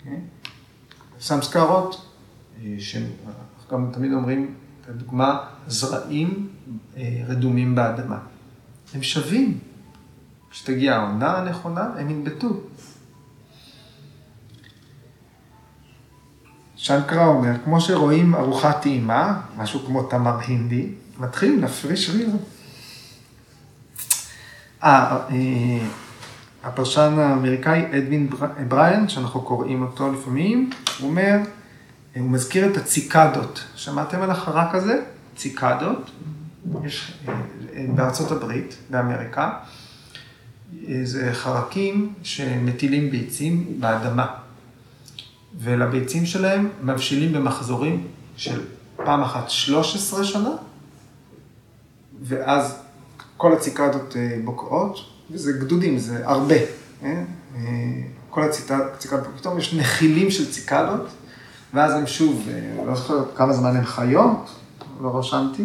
כן? סמסקרות, אה, שגם תמיד אומרים, לדוגמה, זרעים אה, רדומים באדמה. הם שווים. כשתגיע העונה הנכונה, הם ינבטו. שנקרה אומר, כמו שרואים ארוחת טעימה, משהו כמו תמר הינדי, מתחילים להפריש ריר. אה, אה, הפרשן האמריקאי אדווין בריין, שאנחנו קוראים אותו לפעמים, הוא אומר, הוא מזכיר את הציקדות. שמעתם על החרק הזה? ציקדות. יש אה, בארצות הברית, באמריקה. זה חרקים שמטילים ביצים באדמה. ולביצים שלהם מבשילים במחזורים של פעם אחת 13 שנה, ואז כל הציקדות אה, בוקעות, וזה גדודים, זה הרבה. אה? אה, כל הציקדות, פתאום יש נחילים של ציקדות, ואז הם שוב, לא זוכר כמה זמן הם חיות, לא רשמתי?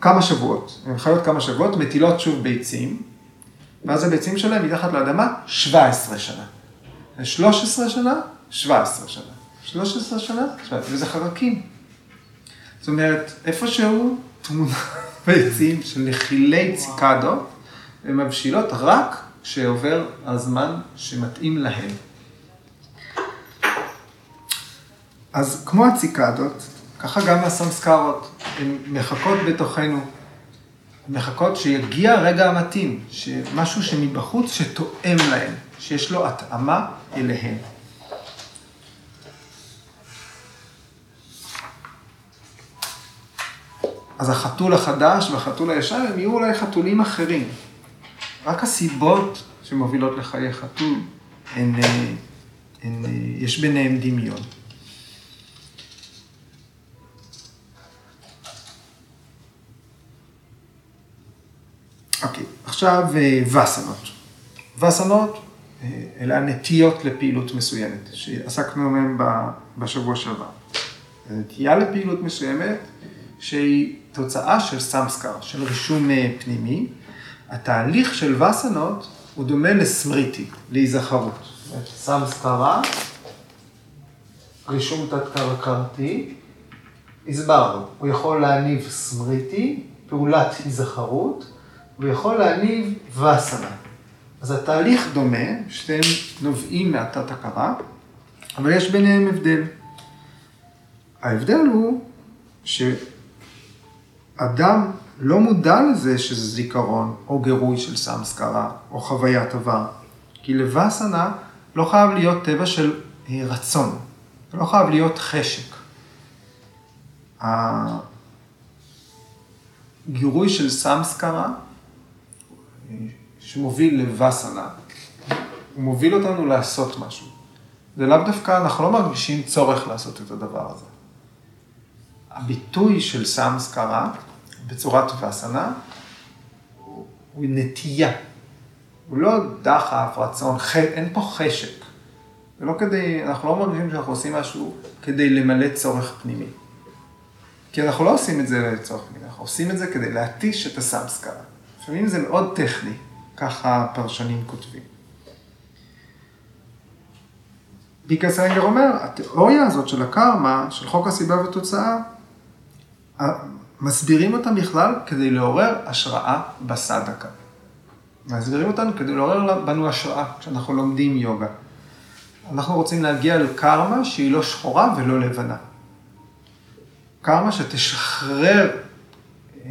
כמה שבועות, הן חיות כמה שבועות, מטילות שוב ביצים, ואז הביצים שלהן מתחת לאדמה 17 שנה. 13 שנה, 17 שנה. 13 שנה, 17, וזה חרקים. זאת אומרת, איפשהו תמונה ביצים של נחילי ציקדות, הן מבשילות רק כשעובר הזמן שמתאים להן. אז כמו הציקדות, ככה גם הסמסקרות, הן מחכות בתוכנו, מחכות שיגיע הרגע המתאים, משהו שמבחוץ שתואם להן, שיש לו התאמה אליהן. אז החתול החדש והחתול הישן הם יהיו אולי חתולים אחרים. רק הסיבות שמובילות לחיי חתול, הן, הן, הן, יש ביניהם דמיון. אוקיי, עכשיו אה, וסנות. וסנות, אה, אלה הנטיות לפעילות מסוימת, שעסקנו מהן בשבוע שעבר. נטייה לפעילות מסוימת, שהיא תוצאה של סמסקר, של רישום אה, פנימי. התהליך של וסנות הוא דומה לסמריטי, להיזכרות. סמסקרה, רישום תת-קרקעתי, הסברנו, הוא יכול להניב סמריטי, פעולת היזכרות, הוא יכול להניב וסנה. אז התהליך דומה, שתיהם נובעים מהתת-הכרה, אבל יש ביניהם הבדל. ההבדל הוא שאדם לא מודע לזה שזה זיכרון או גירוי של סמסקרה או חוויית עבר. כי לווסנה לא חייב להיות טבע של רצון, לא חייב להיות חשק. הגירוי של סמסקרה שמוביל לווסנה, הוא מוביל אותנו לעשות משהו. זה לאו דווקא, אנחנו לא מרגישים צורך לעשות את הדבר הזה. הביטוי של סמסקרה בצורת וסנה הוא נטייה. הוא לא דחף, רצון, ח... אין פה חשק. זה לא כדי, אנחנו לא מרגישים שאנחנו עושים משהו כדי למלא צורך פנימי. כי אנחנו לא עושים את זה לצורך פנימי, אנחנו עושים את זה כדי להתיש את הסמסקרה. לפעמים זה מאוד טכני, ככה פרשנים כותבים. ביקר סיינגר אומר, התיאוריה הזאת של הקרמה, של חוק הסיבה ותוצאה, מסבירים אותם בכלל כדי לעורר השראה בסדקה. מסבירים אותנו כדי לעורר בנו השראה כשאנחנו לומדים יוגה. אנחנו רוצים להגיע לקרמה שהיא לא שחורה ולא לבנה. קרמה שתשחרר אה,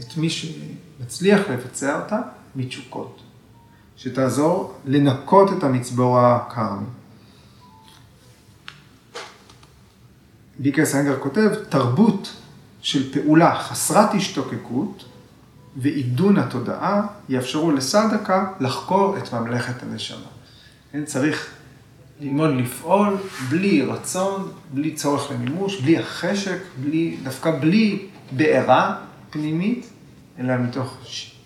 את מי שמצליח לבצע אותה מתשוקות. שתעזור לנקות את המצבור הקרמי. ביקר סנגר כותב, תרבות של פעולה חסרת השתוקקות ועידון התודעה יאפשרו לסדקה לחקור את ממלכת הנשמה. כן, צריך ללמוד לפעול בלי רצון, בלי צורך למימוש, בלי החשק, בלי, דווקא בלי בעירה פנימית, אלא מתוך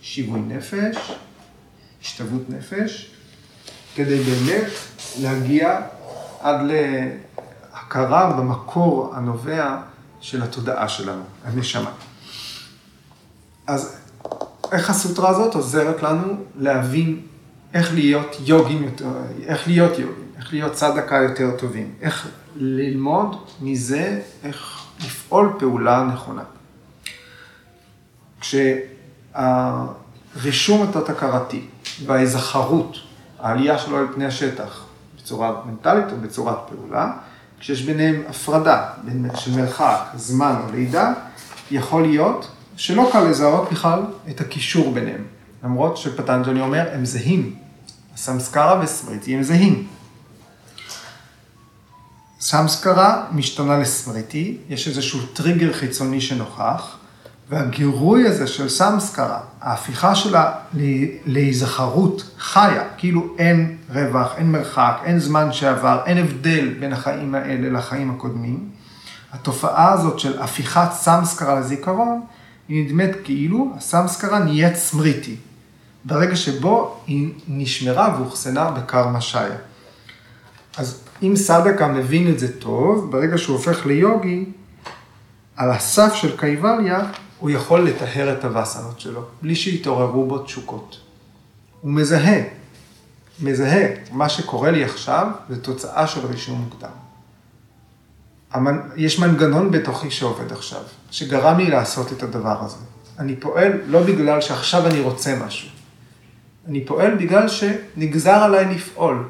שיווי נפש, השתוות נפש, כדי באמת להגיע עד להכרה במקור הנובע של התודעה שלנו, הנשמה. אז איך הסוטרה הזאת עוזרת לנו להבין איך להיות יוגים יותר, איך להיות יוגים, איך להיות צדקה יותר טובים, איך ללמוד מזה איך לפעול פעולה נכונה. כשהרישום התת-הכרתי וההיזכרות, העלייה שלו על פני השטח, בצורה מנטלית או בצורת פעולה, כשיש ביניהם הפרדה של מרחק, זמן או לידה, יכול להיות שלא קל לזהות בכלל את הקישור ביניהם. למרות שפטנג'ולי אומר, הם זהים. הסמסקרה וסמריטי הם זהים. סמסקרה משתנה לסמריטי, יש איזשהו טריגר חיצוני שנוכח, והגירוי הזה של סמסקרה, ההפיכה שלה להיזכרות חיה, כאילו אין רווח, אין מרחק, אין זמן שעבר, אין הבדל בין החיים האלה לחיים הקודמים, התופעה הזאת של הפיכת סמסקרה לזיכרון, היא נדמת כאילו הסמסקרה נהיית סמריטי, ברגע שבו היא נשמרה ואוחסנה בקרמה שיה. אז אם סדקה מבין את זה טוב, ברגע שהוא הופך ליוגי, על הסף של קייבליה, הוא יכול לטהר את הווסנות שלו, בלי שיתעוררו בו תשוקות. הוא מזהה, מזהה, מה שקורה לי עכשיו זה תוצאה של רישום מוקדם. יש מנגנון בתוכי שעובד עכשיו, שגרם לי לעשות את הדבר הזה. אני פועל לא בגלל שעכשיו אני רוצה משהו. אני פועל בגלל שנגזר עליי לפעול.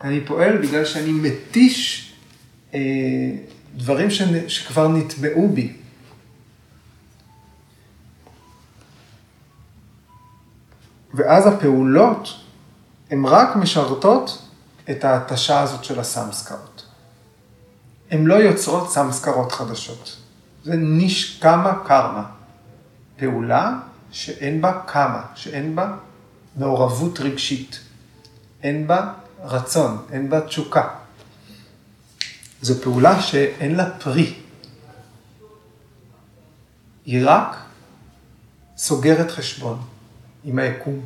אני פועל בגלל שאני מתיש אה, דברים ש, שכבר נטבעו בי. ואז הפעולות הן רק משרתות את ההתשה הזאת של הסמסקרות. הן לא יוצרות סמסקרות חדשות. זה נשקמה קרמה. פעולה שאין בה קמה, שאין בה מעורבות רגשית. אין בה רצון, אין בה תשוקה. זו פעולה שאין לה פרי. היא רק סוגרת חשבון עם היקום.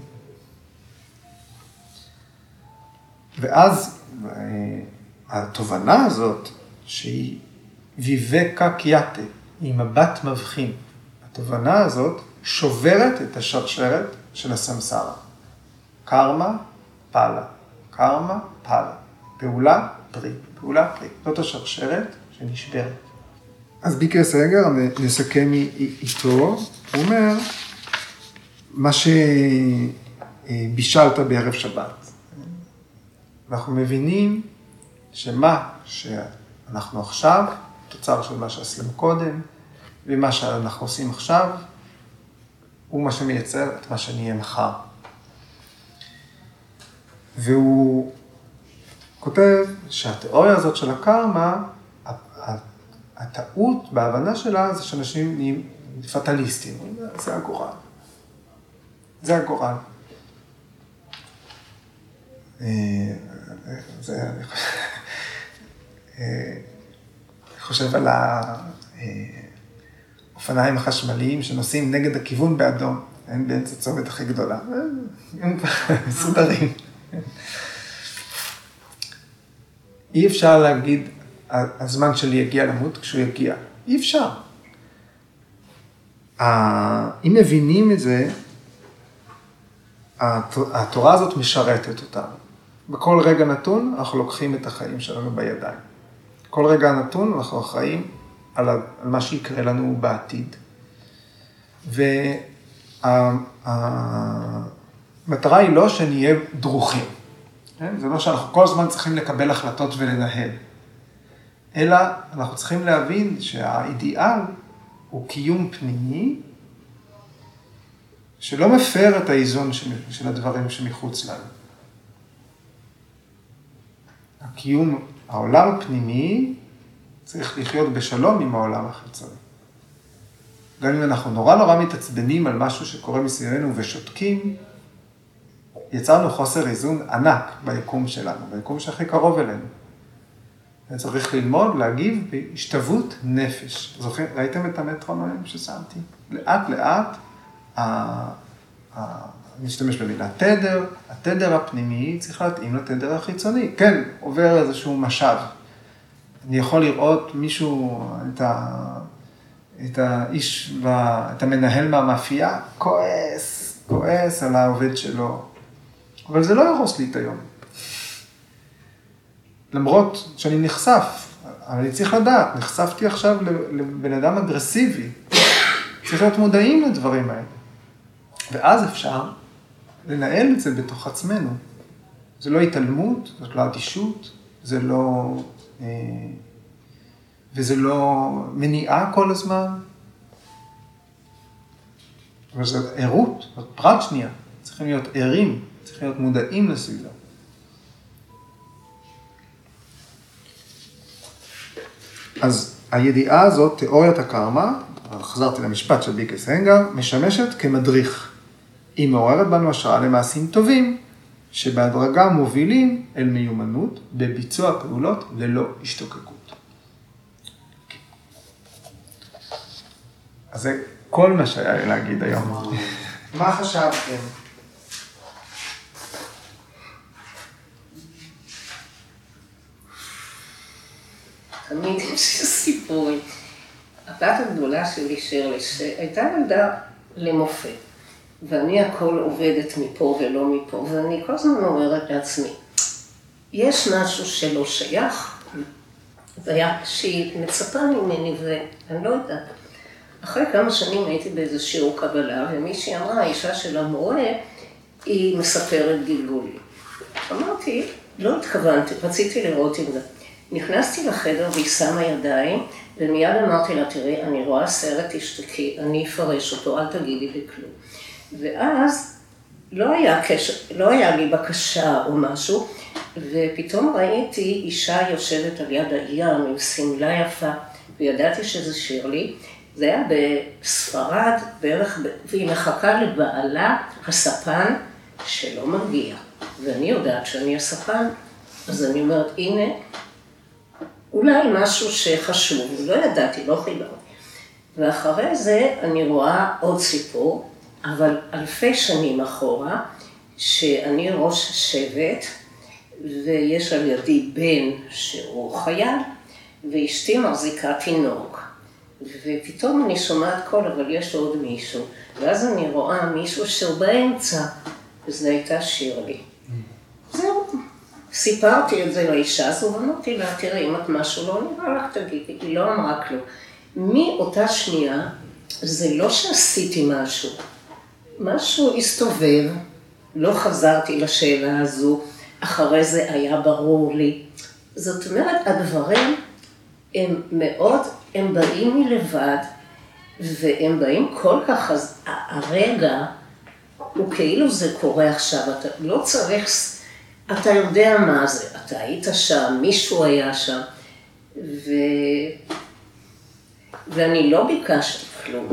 ואז אה, התובנה הזאת, שהיא ויבקה קיאטה, היא מבט מבחין, התובנה הזאת שוברת את השרשרת של הסמסרה. קרמה, פאלה. קרמה, פאלה. פעולה, פרי. פעולה, פרי. זאת השרשרת שנשברת. אז ביקר סגר, נסכם איתו, הוא אומר, מה שבישלת בערב שבת. אנחנו מבינים שמה שאנחנו עכשיו, תוצר של מה שעשינו קודם, ומה שאנחנו עושים עכשיו, הוא מה שמייצר את מה שנהיה מחר. והוא כותב שהתיאוריה הזאת של הקרמה, הטעות בהבנה שלה זה שאנשים נהיים פטליסטים, זה הגורל. זה הגורל. אה, זה, אני אה, חושב על האופניים החשמליים שנוסעים נגד הכיוון באדום, אין באמצע צומת הכי גדולה, הם מסודרים. אי אפשר להגיד, הזמן שלי יגיע למות כשהוא יגיע. אי אפשר. אם מבינים את זה, התורה הזאת משרתת אותנו. בכל רגע נתון אנחנו לוקחים את החיים שלנו בידיים. כל רגע נתון אנחנו אחראים על, מה שיקרה לנו בעתיד. והמטרה היא לא שנהיה דרוכים. כן? זה לא שאנחנו כל הזמן צריכים לקבל החלטות ולנהל, אלא אנחנו צריכים להבין שהאידיאל הוא קיום פנימי שלא מפר את האיזון של, של הדברים שמחוץ לנו. הקיום, העולם הפנימי צריך לחיות בשלום עם העולם החיצוני. גם אם אנחנו נורא נורא מתעצבנים על משהו שקורה מסביבנו ושותקים, יצרנו חוסר איזון ענק ביקום שלנו, ביקום שהכי קרוב אלינו. וצריך ללמוד, להגיב בהשתוות נפש. זוכרים, ראיתם את המטרונומים ששמתי? לאט לאט, אני משתמש במילה תדר, התדר הפנימי צריך להתאים לתדר החיצוני. כן, עובר איזשהו משאב. אני יכול לראות מישהו, את, ה, את האיש, את המנהל מהמאפייה, כועס, כועס על העובד שלו, אבל זה לא יהרוס לי את היום. למרות שאני נחשף, אני צריך לדעת, נחשפתי עכשיו לבן אדם אגרסיבי. צריך להיות מודעים לדברים האלה. ואז אפשר לנהל את זה בתוך עצמנו. זה לא התעלמות, זאת לא אדישות, זה לא... אה, וזה לא מניעה כל הזמן, אבל זו ערות, זאת פרט שנייה. צריכים להיות ערים צריכים להיות מודעים לסביבה. אז הידיעה הזאת, תיאוריית הקרמה, חזרתי למשפט של ביקס הנגר, משמשת כמדריך. היא מעוררת בנו השראה למעשים טובים, שבהדרגה מובילים אל מיומנות בביצוע פעולות ללא השתוקקות. אז זה כל מה שהיה לי להגיד היום. מה חשבתם? תמיד יש סיפורים. הבת הגדולה שלי, שירלי, שהייתה ילדה למופת, ואני הכל עובדת מפה ולא מפה, ואני כל הזמן אומרת לעצמי, יש משהו שלא שייך, והיה שהיא מצפה ממני, ואני לא יודעת. אחרי כמה שנים הייתי באיזה שיעור קבלה, ומישהי אמרה, האישה של המורה, היא מספרת גלגולים. אמרתי, לא התכוונתי, רציתי לראות אם זה. נכנסתי לחדר והיא שמה ידיים, ומיד אמרתי לה, תראי, אני רואה סרט, תשתקי, אני אפרש אותו, אל תגידי לי כלום. ואז לא היה קשר, לא היה לי בקשה או משהו, ופתאום ראיתי אישה יושבת על יד הים עם שמלה יפה, וידעתי שזה שירלי. זה היה בספרד, בערך, והיא מחכה לבעלה, הספן, שלא מגיע. ואני יודעת שאני הספן, אז אני אומרת, הנה, אולי משהו שחשוב, לא ידעתי, לא חיברתי. ואחרי זה אני רואה עוד סיפור, אבל אלפי שנים אחורה, שאני ראש שבט, ויש על ידי בן שהוא חייל, ואשתי מחזיקה תינוק. ופתאום אני שומעת קול, אבל יש עוד מישהו. ואז אני רואה מישהו שהוא באמצע, וזו הייתה שירלי. זהו. סיפרתי את זה לאישה הזו, ואמרתי לה, תראי, אם את משהו לא נראה לך, תגידי. היא לא אמרה כלום. מאותה שנייה, זה לא שעשיתי משהו. משהו הסתובב, לא חזרתי לשאלה הזו, אחרי זה היה ברור לי. זאת אומרת, הדברים הם מאוד, הם באים מלבד, והם באים כל כך, אז הרגע הוא כאילו זה קורה עכשיו, אתה לא צריך, אתה יודע מה זה, אתה היית שם, מישהו היה שם, ו... ואני לא ביקשתי כלום,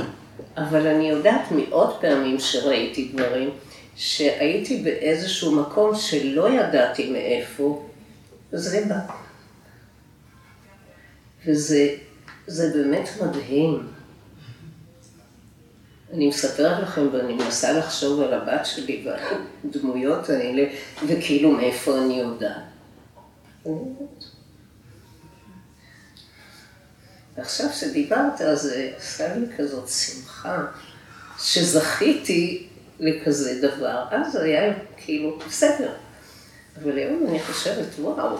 אבל אני יודעת מעוד פעמים שראיתי דברים, שהייתי באיזשהו מקום שלא ידעתי מאיפה, וזה בא. וזה באמת מדהים. אני מספרת לכם ואני מנסה לחשוב על הבת שלי והדמויות האלה, וכאילו מאיפה אני יודעת. ועכשיו שדיברת, אז זה עשה לי כזאת שמחה, שזכיתי לכזה דבר. אז זה היה כאילו בסדר. אבל היום אני חושבת, וואו,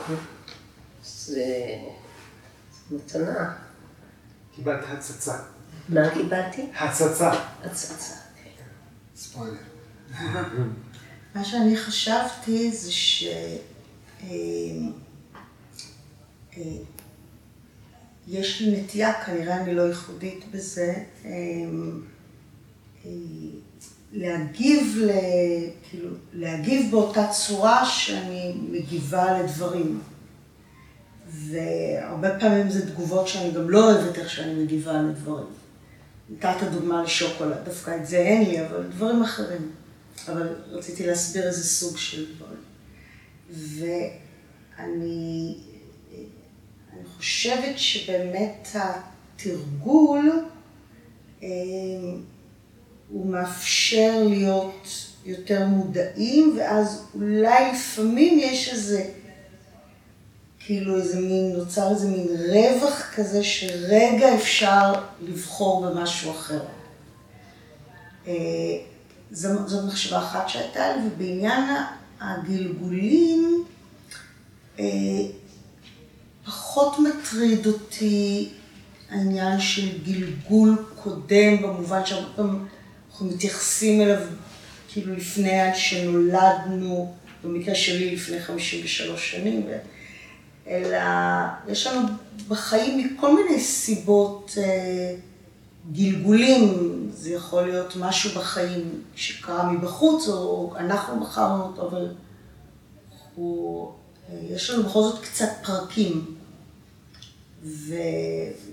זה... מתנה. קיבלת הצצה. מה קיבלתי? הצצה. הצצה, כן. ספוילר. מה שאני חשבתי זה ש... יש לי נטייה, כנראה אני לא ייחודית בזה, אה, להגיב, ל... כאילו, להגיב באותה צורה שאני מגיבה לדברים. והרבה פעמים זה תגובות שאני גם לא אוהבת איך שאני מגיבה לדברים. נתת דוגמה לשוקולד, דווקא את זה אין לי, אבל דברים אחרים. אבל רציתי להסביר איזה סוג של דברים. ואני אני חושבת שבאמת התרגול אה, הוא מאפשר להיות יותר מודעים, ואז אולי לפעמים יש איזה כאילו איזה מין, נוצר איזה מין רווח כזה שרגע אפשר לבחור במשהו אחר. אה, זו, זו מחשבה אחת שהייתה לי, ובעניין הגלגולים, אה, פחות מטריד אותי העניין של גלגול קודם, במובן שהרבה פעמים אנחנו מתייחסים אליו כאילו לפני שנולדנו, במקרה שלי לפני 53 שנים. אלא יש לנו בחיים מכל מיני סיבות אה, גלגולים, זה יכול להיות משהו בחיים שקרה מבחוץ, או אנחנו בחרנו אותו, אבל הוא, אה, יש לנו בכל זאת קצת פרקים. ו,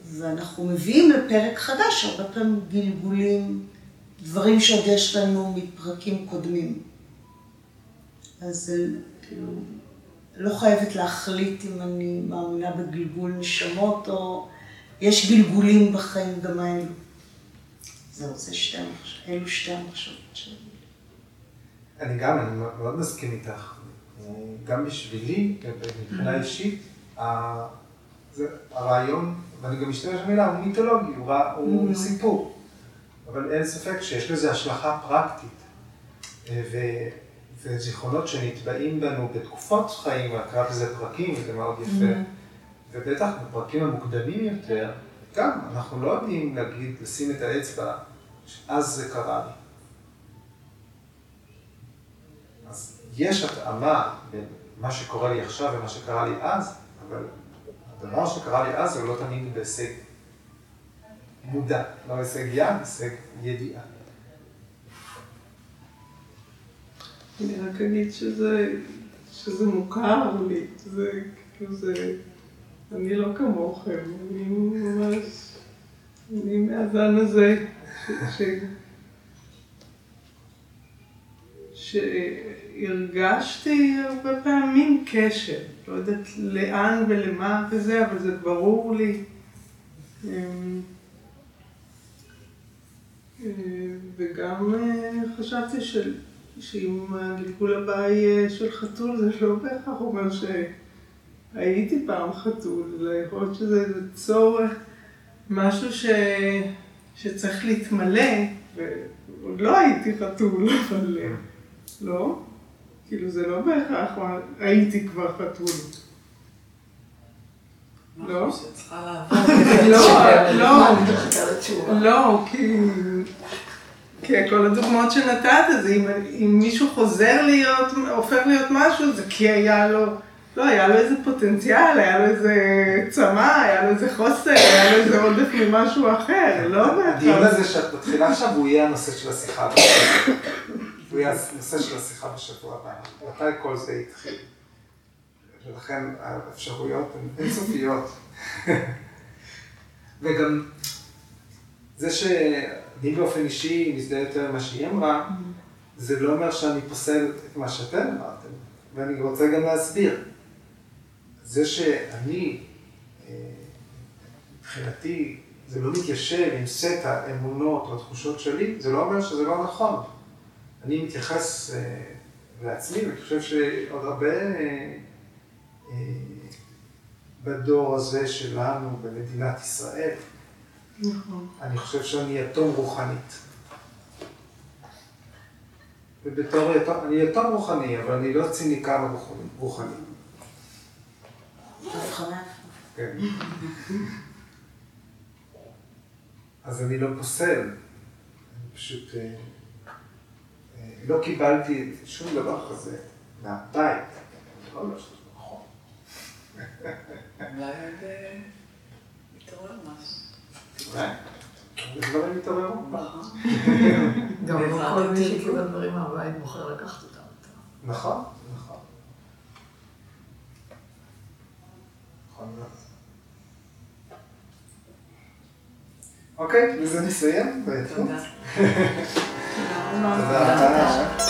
ואנחנו מביאים לפרק חדש הרבה פעמים גלגולים, דברים שעוד יש לנו מפרקים קודמים. אז כאילו... לא חייבת להחליט אם אני מאמינה בגלגול נשמות, או יש גלגולים בחיים גם האלו. זהו, זה שתי המחשבות, אלו שתי המחשבות שלי. אני גם, אני מאוד מסכים איתך. גם בשבילי, מבחינה אישית, זה הרעיון, ואני גם משתמש במילה, הוא מיתולוגי, הוא, רע, הוא Mhm. סיפור. אבל אין ספק שיש לזה השלכה פרקטית. אה, ו, וזיכרונות שנתבעים בנו בתקופות חיים, והקרא בזה פרקים, זה מאוד יפה. ובטח בפרקים המוקדמים יותר, גם אנחנו לא יודעים להגיד, לשים את האצבע, אז זה קרה לי. אז יש התאמה בין מה שקורה לי עכשיו ומה שקרה לי אז, אבל הדבר שקרה לי אז הוא לא תמיד בהישג מודע, לא הישג יד, הישג ידיעה. אני רק אגיד שזה, שזה מוכר לי, זה כאילו זה, אני לא כמוכם, אני ממש, אני מהזן הזה, ש, שהרגשתי הרבה פעמים קשר, לא יודעת לאן ולמה וזה, אבל זה ברור לי. אמ, אה, וגם אה, חשבתי של... שאם הגלגול הבא יהיה של חתול, זה לא בהכרח אומר שהייתי פעם חתול, זה יכול להיות שזה איזה צורך, משהו ש... שצריך להתמלא, ועוד לא הייתי חתול, אבל לא, כאילו זה לא בהכרח הייתי כבר חתול. לא? לא, לא. לתשובה. לא, כי... כי כל הדוגמאות שנתת, זה אם, אם מישהו חוזר להיות, הופך להיות משהו, זה כי היה לו, לא, היה לו איזה פוטנציאל, היה לו איזה צמא, היה לו איזה חוסר, היה לו איזה עודף ממשהו אחר, לא הדיון בהכרח. הזה שאת מתחילה עכשיו, הוא יהיה הנושא של השיחה. הוא יהיה הנושא של השיחה בשבוע הבא. מתי כל זה התחיל? ולכן האפשרויות הן אינסופיות. וגם זה שאני באופן אישי מזדהה יותר ממה שהיא אמרה, זה לא אומר שאני פוסל את מה שאתם אמרתם. ואני רוצה גם להסביר. זה שאני, אה, מבחינתי, זה לא מתיישב עם סט האמונות או התחושות שלי, זה לא אומר שזה לא נכון. אני מתייחס אה, לעצמי, ואני חושב שעוד הרבה אה, אה, בדור הזה שלנו, במדינת ישראל, נכון. אני חושב שאני יתום רוחנית. ובתור יתום, אני יתום רוחני, אבל אני לא ציניקן רוחני. כן. אז אני לא פוסל, אני פשוט לא קיבלתי שום דבר כזה מהבית. אני לא אומר שזה נכון. אולי עוד אה, מתעורר משהו. אולי. דברים התעוררו. גם לא כל מי שקיבל דברים מהבית בוחר לקחת אותם. נכון, נכון. נכון מאוד. אוקיי, בזה נסיים. תודה. תודה.